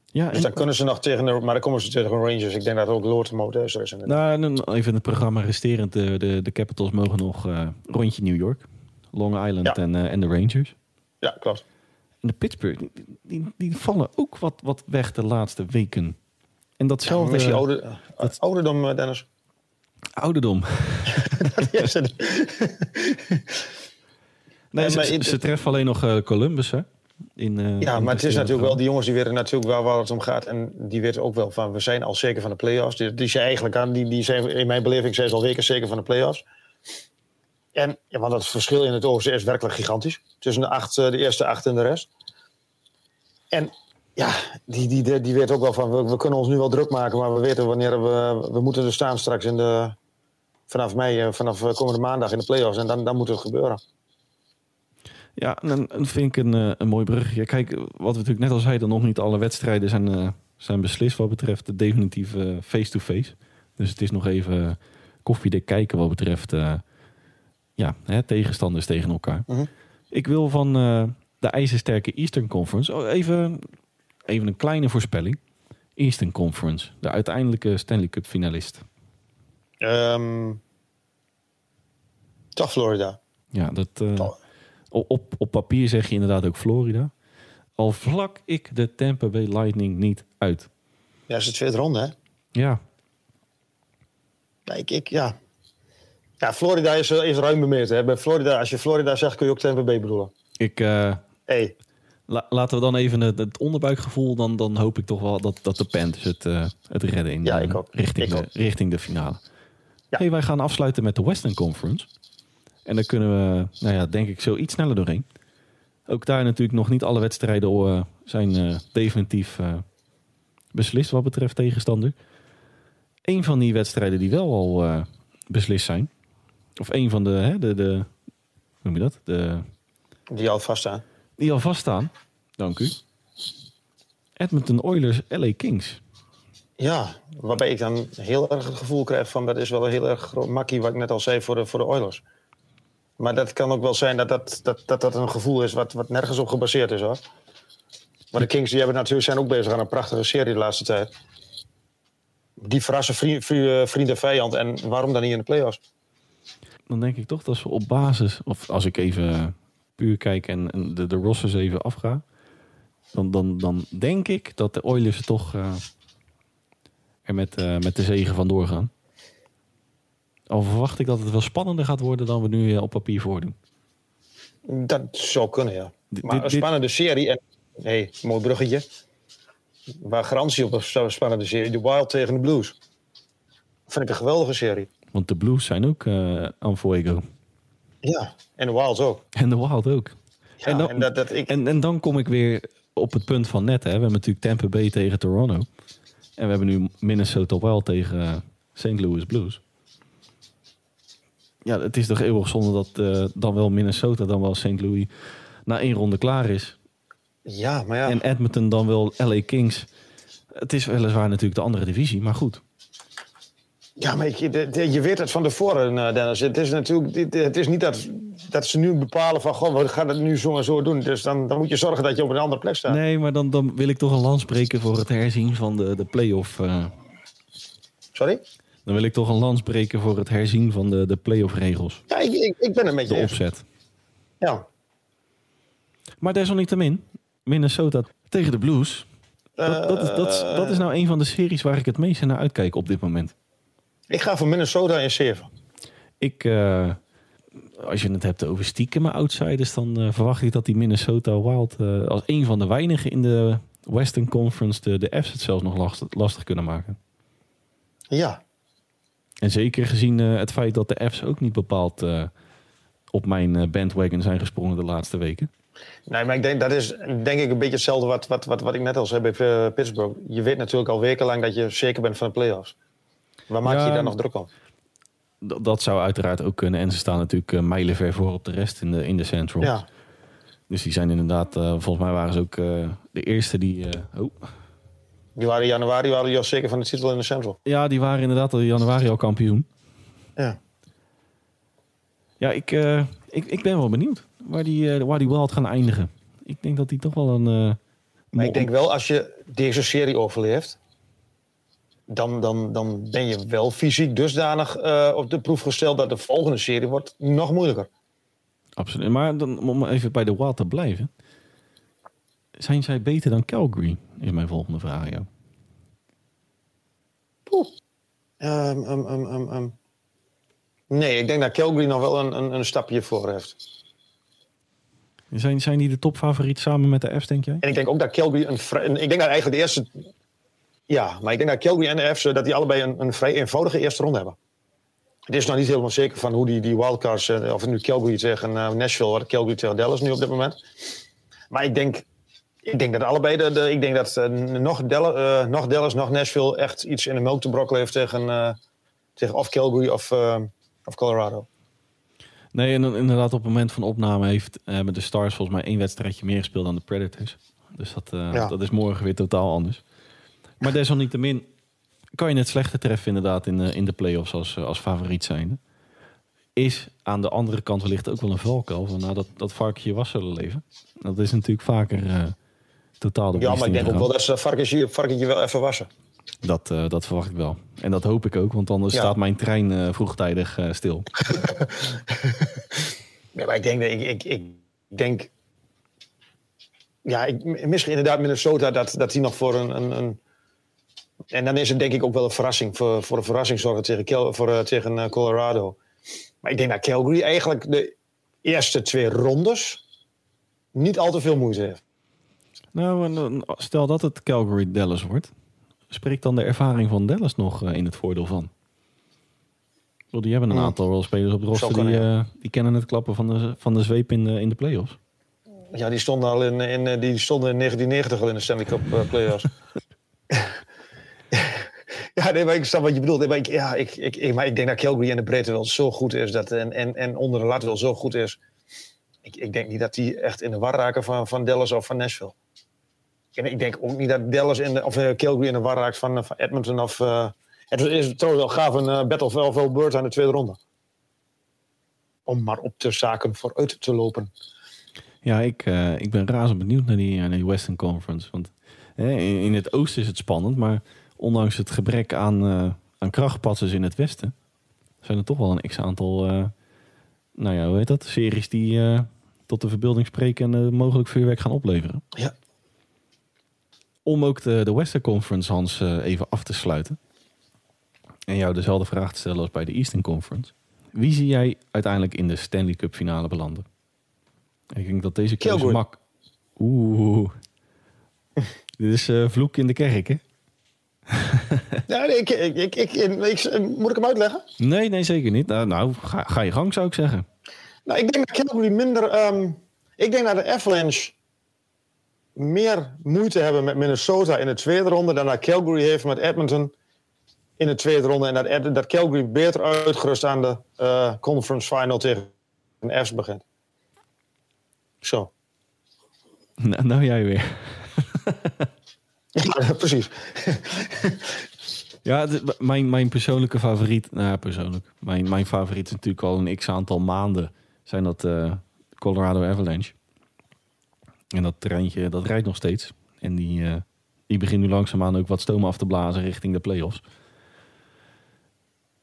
ja, dus en- dan kunnen ze nog tegen de, maar dan komen ze tegen de Rangers. Ik denk dat ook Lord Motors is. Nou, even het programma resterend. De, de, de Capitals mogen nog rondje New York, Long Island Ja. en, en de Rangers. Ja, klopt. En de Pittsburgh, die, die, die vallen ook wat, wat weg de laatste weken. En Ja, datzelfde misschien oude, uh, ouderdom, eh, Dennis. ouderdom. Ja, ze- Nee, Ja, ze, treffen alleen nog eh, Columbus, hè? In, eh, ja, maar het is natuurlijk wel, die jongens die weten natuurlijk wel waar het om gaat. En die weten ook wel van, we zijn al zeker van de play-offs. Die, die zijn eigenlijk aan, die, die zijn, in mijn beleving zijn ze al weken zeker van de play-offs. En, ja, want het verschil in het oosten is werkelijk gigantisch. Tussen de, eh, de eerste acht en de rest. En ja, die, die, die, weet ook wel van, we, kunnen ons nu wel druk maken, maar we weten wanneer we, we moeten er staan straks in de, vanaf mei, eh, vanaf eh, komende maandag in de play-offs. En dan, dan moet het gebeuren. Ja, en dan vind ik een, een mooi bruggetje. Kijk, wat we natuurlijk net al zeiden, nog niet alle wedstrijden zijn, zijn beslist wat betreft de definitieve face-to-face. Dus het is nog even koffiedik kijken wat betreft ja, hè, tegenstanders tegen elkaar. Mhm. Ik wil van eh, de ijzersterke Eastern Conference oh, even, even een kleine voorspelling. Eastern Conference, de uiteindelijke Stanley Cup finalist. Ehm, toch Florida. Ja, dat, eh, op, op papier zeg je inderdaad ook Florida. Al vlak ik de Tampa Bay Lightning niet uit. Ja, is de tweede ronde, hè? Ja, Ja, ik, ik, ja. Ja Florida is, is ruim bemeten. Hè? Bij Florida, als je Florida zegt, kun je ook Tampa Bay bedoelen. ik, eh, Hey, la- laten we dan even het, het onderbuikgevoel. Dan, dan hoop ik toch wel dat, dat de Panthers het, eh, het redden in, Ja, eh, ik ook. Richting, Ik de, ook. richting de finale. Ja. Hey, wij gaan afsluiten met de Western Conference. En daar kunnen we, nou ja, denk ik, zo iets sneller doorheen. Ook daar natuurlijk nog niet alle wedstrijden eh, zijn eh, definitief eh, beslist wat betreft tegenstander. Een van die wedstrijden die wel al eh, beslist zijn, of een van de, hè, de, de, noem je dat? De, Die al vaststaan. die al vaststaan. Dank u. Edmonton Oilers, LA Kings. Ja, waarbij ik dan heel erg het gevoel krijg van dat is wel een heel erg groot makkie, wat ik net al zei, voor de, voor de Oilers. Maar dat kan ook wel zijn dat dat, dat, dat, dat een gevoel is wat, wat nergens op gebaseerd is hoor. Maar de Kings die hebben natuurlijk, zijn ook bezig aan een prachtige serie de laatste tijd. Die verrassen vriend, vriend, vriend en vijand. En waarom dan niet in de playoffs? Dan denk ik toch dat ze op basis, of als ik even puur kijk en, en de, de rosters even afga, dan, dan, dan denk ik dat de Oilers toch eh, er met, eh, met de zegen vandoor gaan. Al verwacht ik dat het wel spannender gaat worden dan we nu eh, op papier voordoen. Dat zou kunnen, ja. Maar een spannende serie. En, hey, mooi bruggetje. Waar garantie op een spannende serie. De Wild tegen de Blues. Vind ik een geweldige serie. Want de Blues zijn ook eh aan fuego. Ja, en de Wilds ook. En de Wild ook. Ja, En en, dan- dat, dat ik, En, en dan kom ik weer op het punt van net. Hè. We hebben natuurlijk Tampa Bay tegen Toronto. En we hebben nu Minnesota Wild tegen eh, St. Louis Blues. Ja, het is toch eeuwig zonde dat eh, dan wel Minnesota, dan wel St. Louis na één ronde klaar is. ja, maar ja. En Edmonton dan wel LA Kings. Het is weliswaar natuurlijk de andere divisie, maar goed. Ja, maar je, de- de- je weet het van tevoren, eh, Dennis. Het is natuurlijk het is niet dat, dat ze nu bepalen van... Goh, we gaan het nu zo en zo doen. Dus dan, dan moet je zorgen dat je op een andere plek staat. Nee, maar dan, dan wil ik toch een lans breken voor het herzien van de, de play-off. eh, Sorry? dan wil ik toch een lans breken voor het herzien van de, de play-off regels. Ja, ik, ik, ik ben het met je De opzet. Ja. Maar desalniettemin, Minnesota tegen de Blues. Dat, dat, is, dat, dat is nou een van de series waar ik het meest naar uitkijk op dit moment. Ik ga voor Minnesota in 7. Ik, eh, als je het hebt over stiekem outsiders, dan eh, verwacht ik dat die Minnesota Wild eh, als een van de weinigen in de Western Conference de, de F's het zelfs nog lastig, lastig kunnen maken. Ja. En zeker gezien het feit dat de F's ook niet bepaald op mijn bandwagon zijn gesprongen de laatste weken. Nee, maar ik denk dat is denk ik een beetje hetzelfde wat, wat, wat, wat ik net al zei bij Pittsburgh. Je weet natuurlijk al wekenlang dat je zeker bent van de playoffs. Waar maak je Ja, je daar nog druk om? Dat, zou uiteraard ook kunnen. En ze staan natuurlijk eh, mijlenver voor op de rest in de, in de Central. Ja. Dus die zijn inderdaad, eh, volgens mij waren ze ook eh, de eerste die. oh. Die waren in januari waren die al zeker van de titel in de Central. Ja, die waren inderdaad al in januari al kampioen. Ja. Ja, ik, ik, ik ben wel benieuwd waar die, waar die Wild gaan eindigen. Ik denk dat die toch wel een. Maar ik denk wel, als je deze serie overleeft, dan, dan, dan ben je wel fysiek dusdanig eh, op de proef gesteld dat de volgende serie wordt nog moeilijker. Absoluut. Maar dan, om even bij de Wild te blijven. Zijn zij beter dan Calgary? Is mijn volgende vraag aan jou. Ehm, ehm, ehm. Nee, ik denk dat Calgary nog wel een, een, een stapje voor heeft. Zijn, zijn die de topfavoriet samen met de F's, denk jij? En ik denk ook dat Calgary een- Ik denk dat eigenlijk de eerste. Ja, maar ik denk dat Calgary en de F's dat die allebei een, een vrij eenvoudige eerste ronde hebben. Het is nog niet helemaal zeker van hoe die, die wildcards. eh, of het nu Calgary tegen eh, Nashville wordt, Calgary tegen Dallas nu op dit moment. Maar ik denk. Ik denk dat allebei. De, de- ik denk dat eh, nog, Dallas, nog Dallas, nog Nashville echt iets in de melk te brokkelen heeft tegen. tegen of Calgary of, of Colorado. Nee, en inderdaad op het moment van opname heeft met de Stars volgens mij één wedstrijdje meer gespeeld dan de Predators. Dus dat, Ja. dat is morgen weer totaal anders. Maar desalniettemin kan je het slechter treffen inderdaad in de, in de play-offs als, eh, als favoriet zijnde. Is aan de andere kant wellicht ook wel een valkuil van nou, dat, dat varkentje was zullen leven. Dat is natuurlijk vaker eh, totaal de Ja, maar ik denk ook wel dat ze dat varkentje, varkentje wel even wassen. Dat, eh, dat verwacht ik wel. En dat hoop ik ook, want anders Ja. staat mijn trein vroegtijdig stil. Nee, maar ik denk, dat- ik, ik, ik denk, ja, ik, misschien inderdaad Minnesota dat, dat die nog voor een, een, een, en dan is het denk ik ook wel een verrassing voor, voor een verrassing zorgen tegen, Cal- voor, eh, tegen eh, Colorado. Maar ik denk dat Calgary eigenlijk de eerste twee rondes niet al te veel moeite heeft. Nou, en dan- stel dat het Calgary Dallas wordt. Spreekt dan de ervaring van Dallas nog eh, in het voordeel van? Die hebben een Hmm. aantal rolspelers op de roster die, eh, die kennen het klappen van de, van de zweep in de, in de playoffs. Ja, die stonden al in, in, eh, die stonden in 1990 al in de Stanley Cup eh, playoffs. ja, nee, maar ik snap wat je bedoelt. Nee, maar, ik, ja, ik, ik, maar ik denk dat Calgary in de breedte wel zo goed is. Dat, en, en, en onder de lat wel zo goed is. ik, ik denk niet dat die echt in de war raken van, van Dallas of van Nashville. En ik denk ook niet dat Dallas in de, of uh, Calgary in de war raakt van, van Edmonton of... Uh, het is trouwens wel gaaf een uh, Battle of Birds aan de tweede ronde. Om maar op de zaken vooruit te lopen. Ja, ik, ik ben razend benieuwd naar die, naar die Western Conference. Want in, het oosten is het spannend, maar ondanks het gebrek aan, uh, aan krachtpatsers in het westen, zijn er toch wel een x-aantal, uh, nou ja, hoe heet dat, series die tot de verbeelding spreken en mogelijk vuurwerk gaan opleveren. Ja. Om ook de, de Western Conference, Hans, even af te sluiten. En jou dezelfde vraag te stellen als bij de Eastern Conference. Wie zie jij uiteindelijk in de Stanley Cup finale belanden? Ik denk dat deze keuze mak... Oeh. Dit is uh, vloek in de kerk, hè? ja, ik, ik, ik, ik, moet ik hem uitleggen? Nee, nee, zeker niet. Nou, nou ga, ga, je gang, zou ik zeggen. Nou, ik denk dat Calgary minder... Um, ik denk dat de Avalanche meer moeite hebben met Minnesota in de tweede ronde... dan dat Calgary heeft met Edmonton in de tweede ronde. En dat, dat Calgary beter uitgerust aan de uh, conference final tegen de F's begint. Zo. Nou, nou jij weer. ja, precies. ja, mijn, mijn persoonlijke favoriet, nou ja, persoonlijk. Mijn, mijn favoriet is natuurlijk al een x aantal maanden. Zijn dat uh, Colorado Avalanche. En dat treintje, dat rijdt nog steeds. En die, uh, die begint nu langzaamaan ook wat stoom af te blazen richting de playoffs.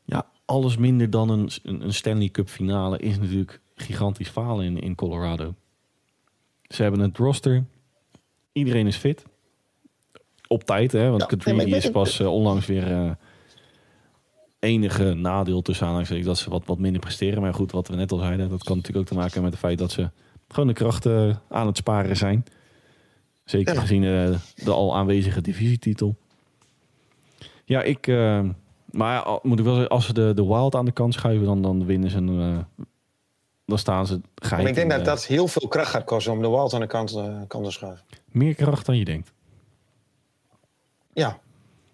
Ja, alles minder dan een, een Stanley Cup finale is natuurlijk gigantisch falen in, in Colorado. Ze hebben het roster. Iedereen is fit. Op tijd, hè? Want ja, Kadri is pas uh, onlangs weer uh, enige nadeel tussen aanhalingstekens dat ze wat, wat minder presteren. Maar goed, wat we net al zeiden, dat kan natuurlijk ook te maken met het feit dat ze gewoon de krachten aan het sparen zijn. Zeker ja. gezien uh, de al aanwezige divisietitel. Ja, ik. maar moet ik wel zeggen, als ze de, de Wild aan de kant schuiven, dan, dan winnen ze een, dan staan ze geit. ik denk dat dat heel veel kracht gaat kosten om de Wild aan de kant, kant te schuiven. Meer kracht dan je denkt. Ja.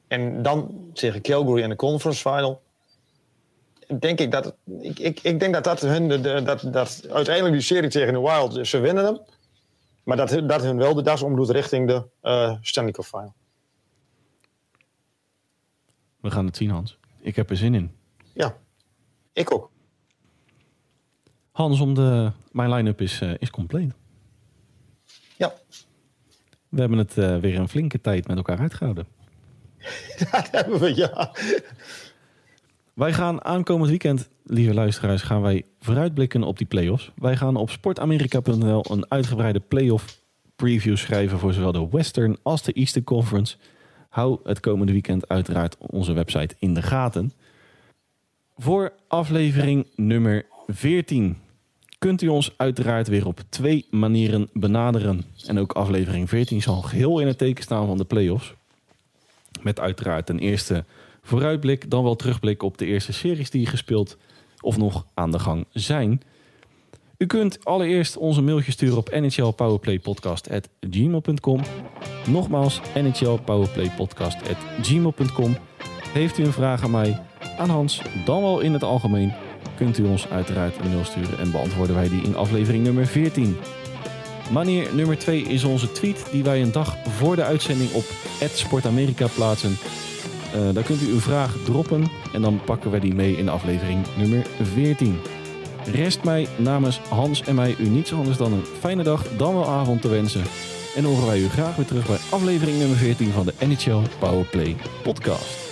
En dan tegen Calgary in de conference final. Denk ik dat ik, ik, ik denk dat dat hun de, de, dat, dat uiteindelijk die serie tegen de Wild ze winnen hem. Maar dat, dat hun wel de das omdoet richting de uh, Stanley Cup final. We gaan het zien, Hans. Ik heb er zin in. Ja, ik ook. Hans, om de, mijn line-up is, uh, is compleet. Ja. We hebben het uh, weer een flinke tijd met elkaar uitgehouden. Dat hebben we, ja. Wij gaan aankomend weekend, lieve luisteraars, gaan wij vooruitblikken op die play-offs. Wij gaan op sportamerika.nl een uitgebreide play-off preview schrijven voor zowel de Western als de Eastern Conference. Hou het komende weekend uiteraard onze website in de gaten. Voor aflevering nummer 14 kunt u ons uiteraard weer op twee manieren benaderen. En ook aflevering 14 zal geheel in het teken staan van de play-offs. Met uiteraard ten eerste vooruitblik, dan wel terugblik op de eerste series die gespeeld of nog aan de gang zijn. U kunt allereerst onze mailtje sturen op nhlpowerplaypodcast.gmail.com. Nogmaals, nhlpowerplaypodcast.gmail.com. Heeft u een vraag aan mij, aan Hans, dan wel in het algemeen kunt u ons uiteraard een mail sturen en beantwoorden wij die in aflevering nummer 14. Manier nummer 2 is onze tweet die wij een dag voor de uitzending op Sportamerika plaatsen. Uh, daar kunt u uw vraag droppen en dan pakken wij die mee in aflevering nummer 14. Rest mij namens Hans en mij u niets anders dan een fijne dag, dan wel avond te wensen. En horen wij u graag weer terug bij aflevering nummer 14 van de NHL Powerplay podcast.